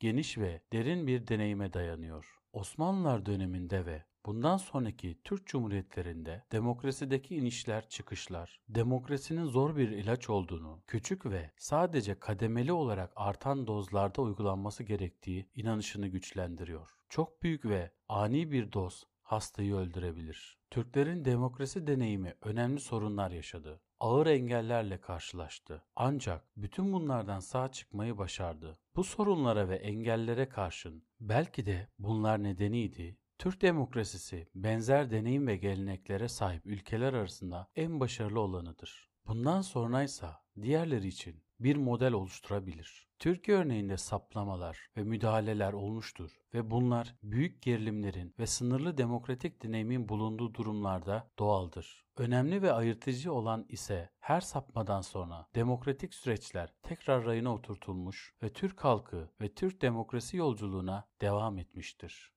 geniş ve derin bir deneyime dayanıyor. Osmanlılar döneminde ve bundan sonraki Türk Cumhuriyetlerinde demokrasideki inişler çıkışlar, demokrasinin zor bir ilaç olduğunu, küçük ve sadece kademeli olarak artan dozlarda uygulanması gerektiği inanışını güçlendiriyor. Çok büyük ve ani bir doz hastayı öldürebilir. Türklerin demokrasi deneyimi önemli sorunlar yaşadı. Ağır engellerle karşılaştı. Ancak bütün bunlardan sağ çıkmayı başardı. Bu sorunlara ve engellere karşın belki de bunlar nedeniydi Türk demokrasisi benzer deneyim ve geleneklere sahip ülkeler arasında en başarılı olanıdır. Bundan sonraysa diğerleri için bir model oluşturabilir. Türkiye örneğinde saplamalar ve müdahaleler olmuştur ve bunlar büyük gerilimlerin ve sınırlı demokratik deneyimin bulunduğu durumlarda doğaldır. Önemli ve ayırtıcı olan ise her sapmadan sonra demokratik süreçler tekrar rayına oturtulmuş ve Türk halkı ve Türk demokrasi yolculuğuna devam etmiştir.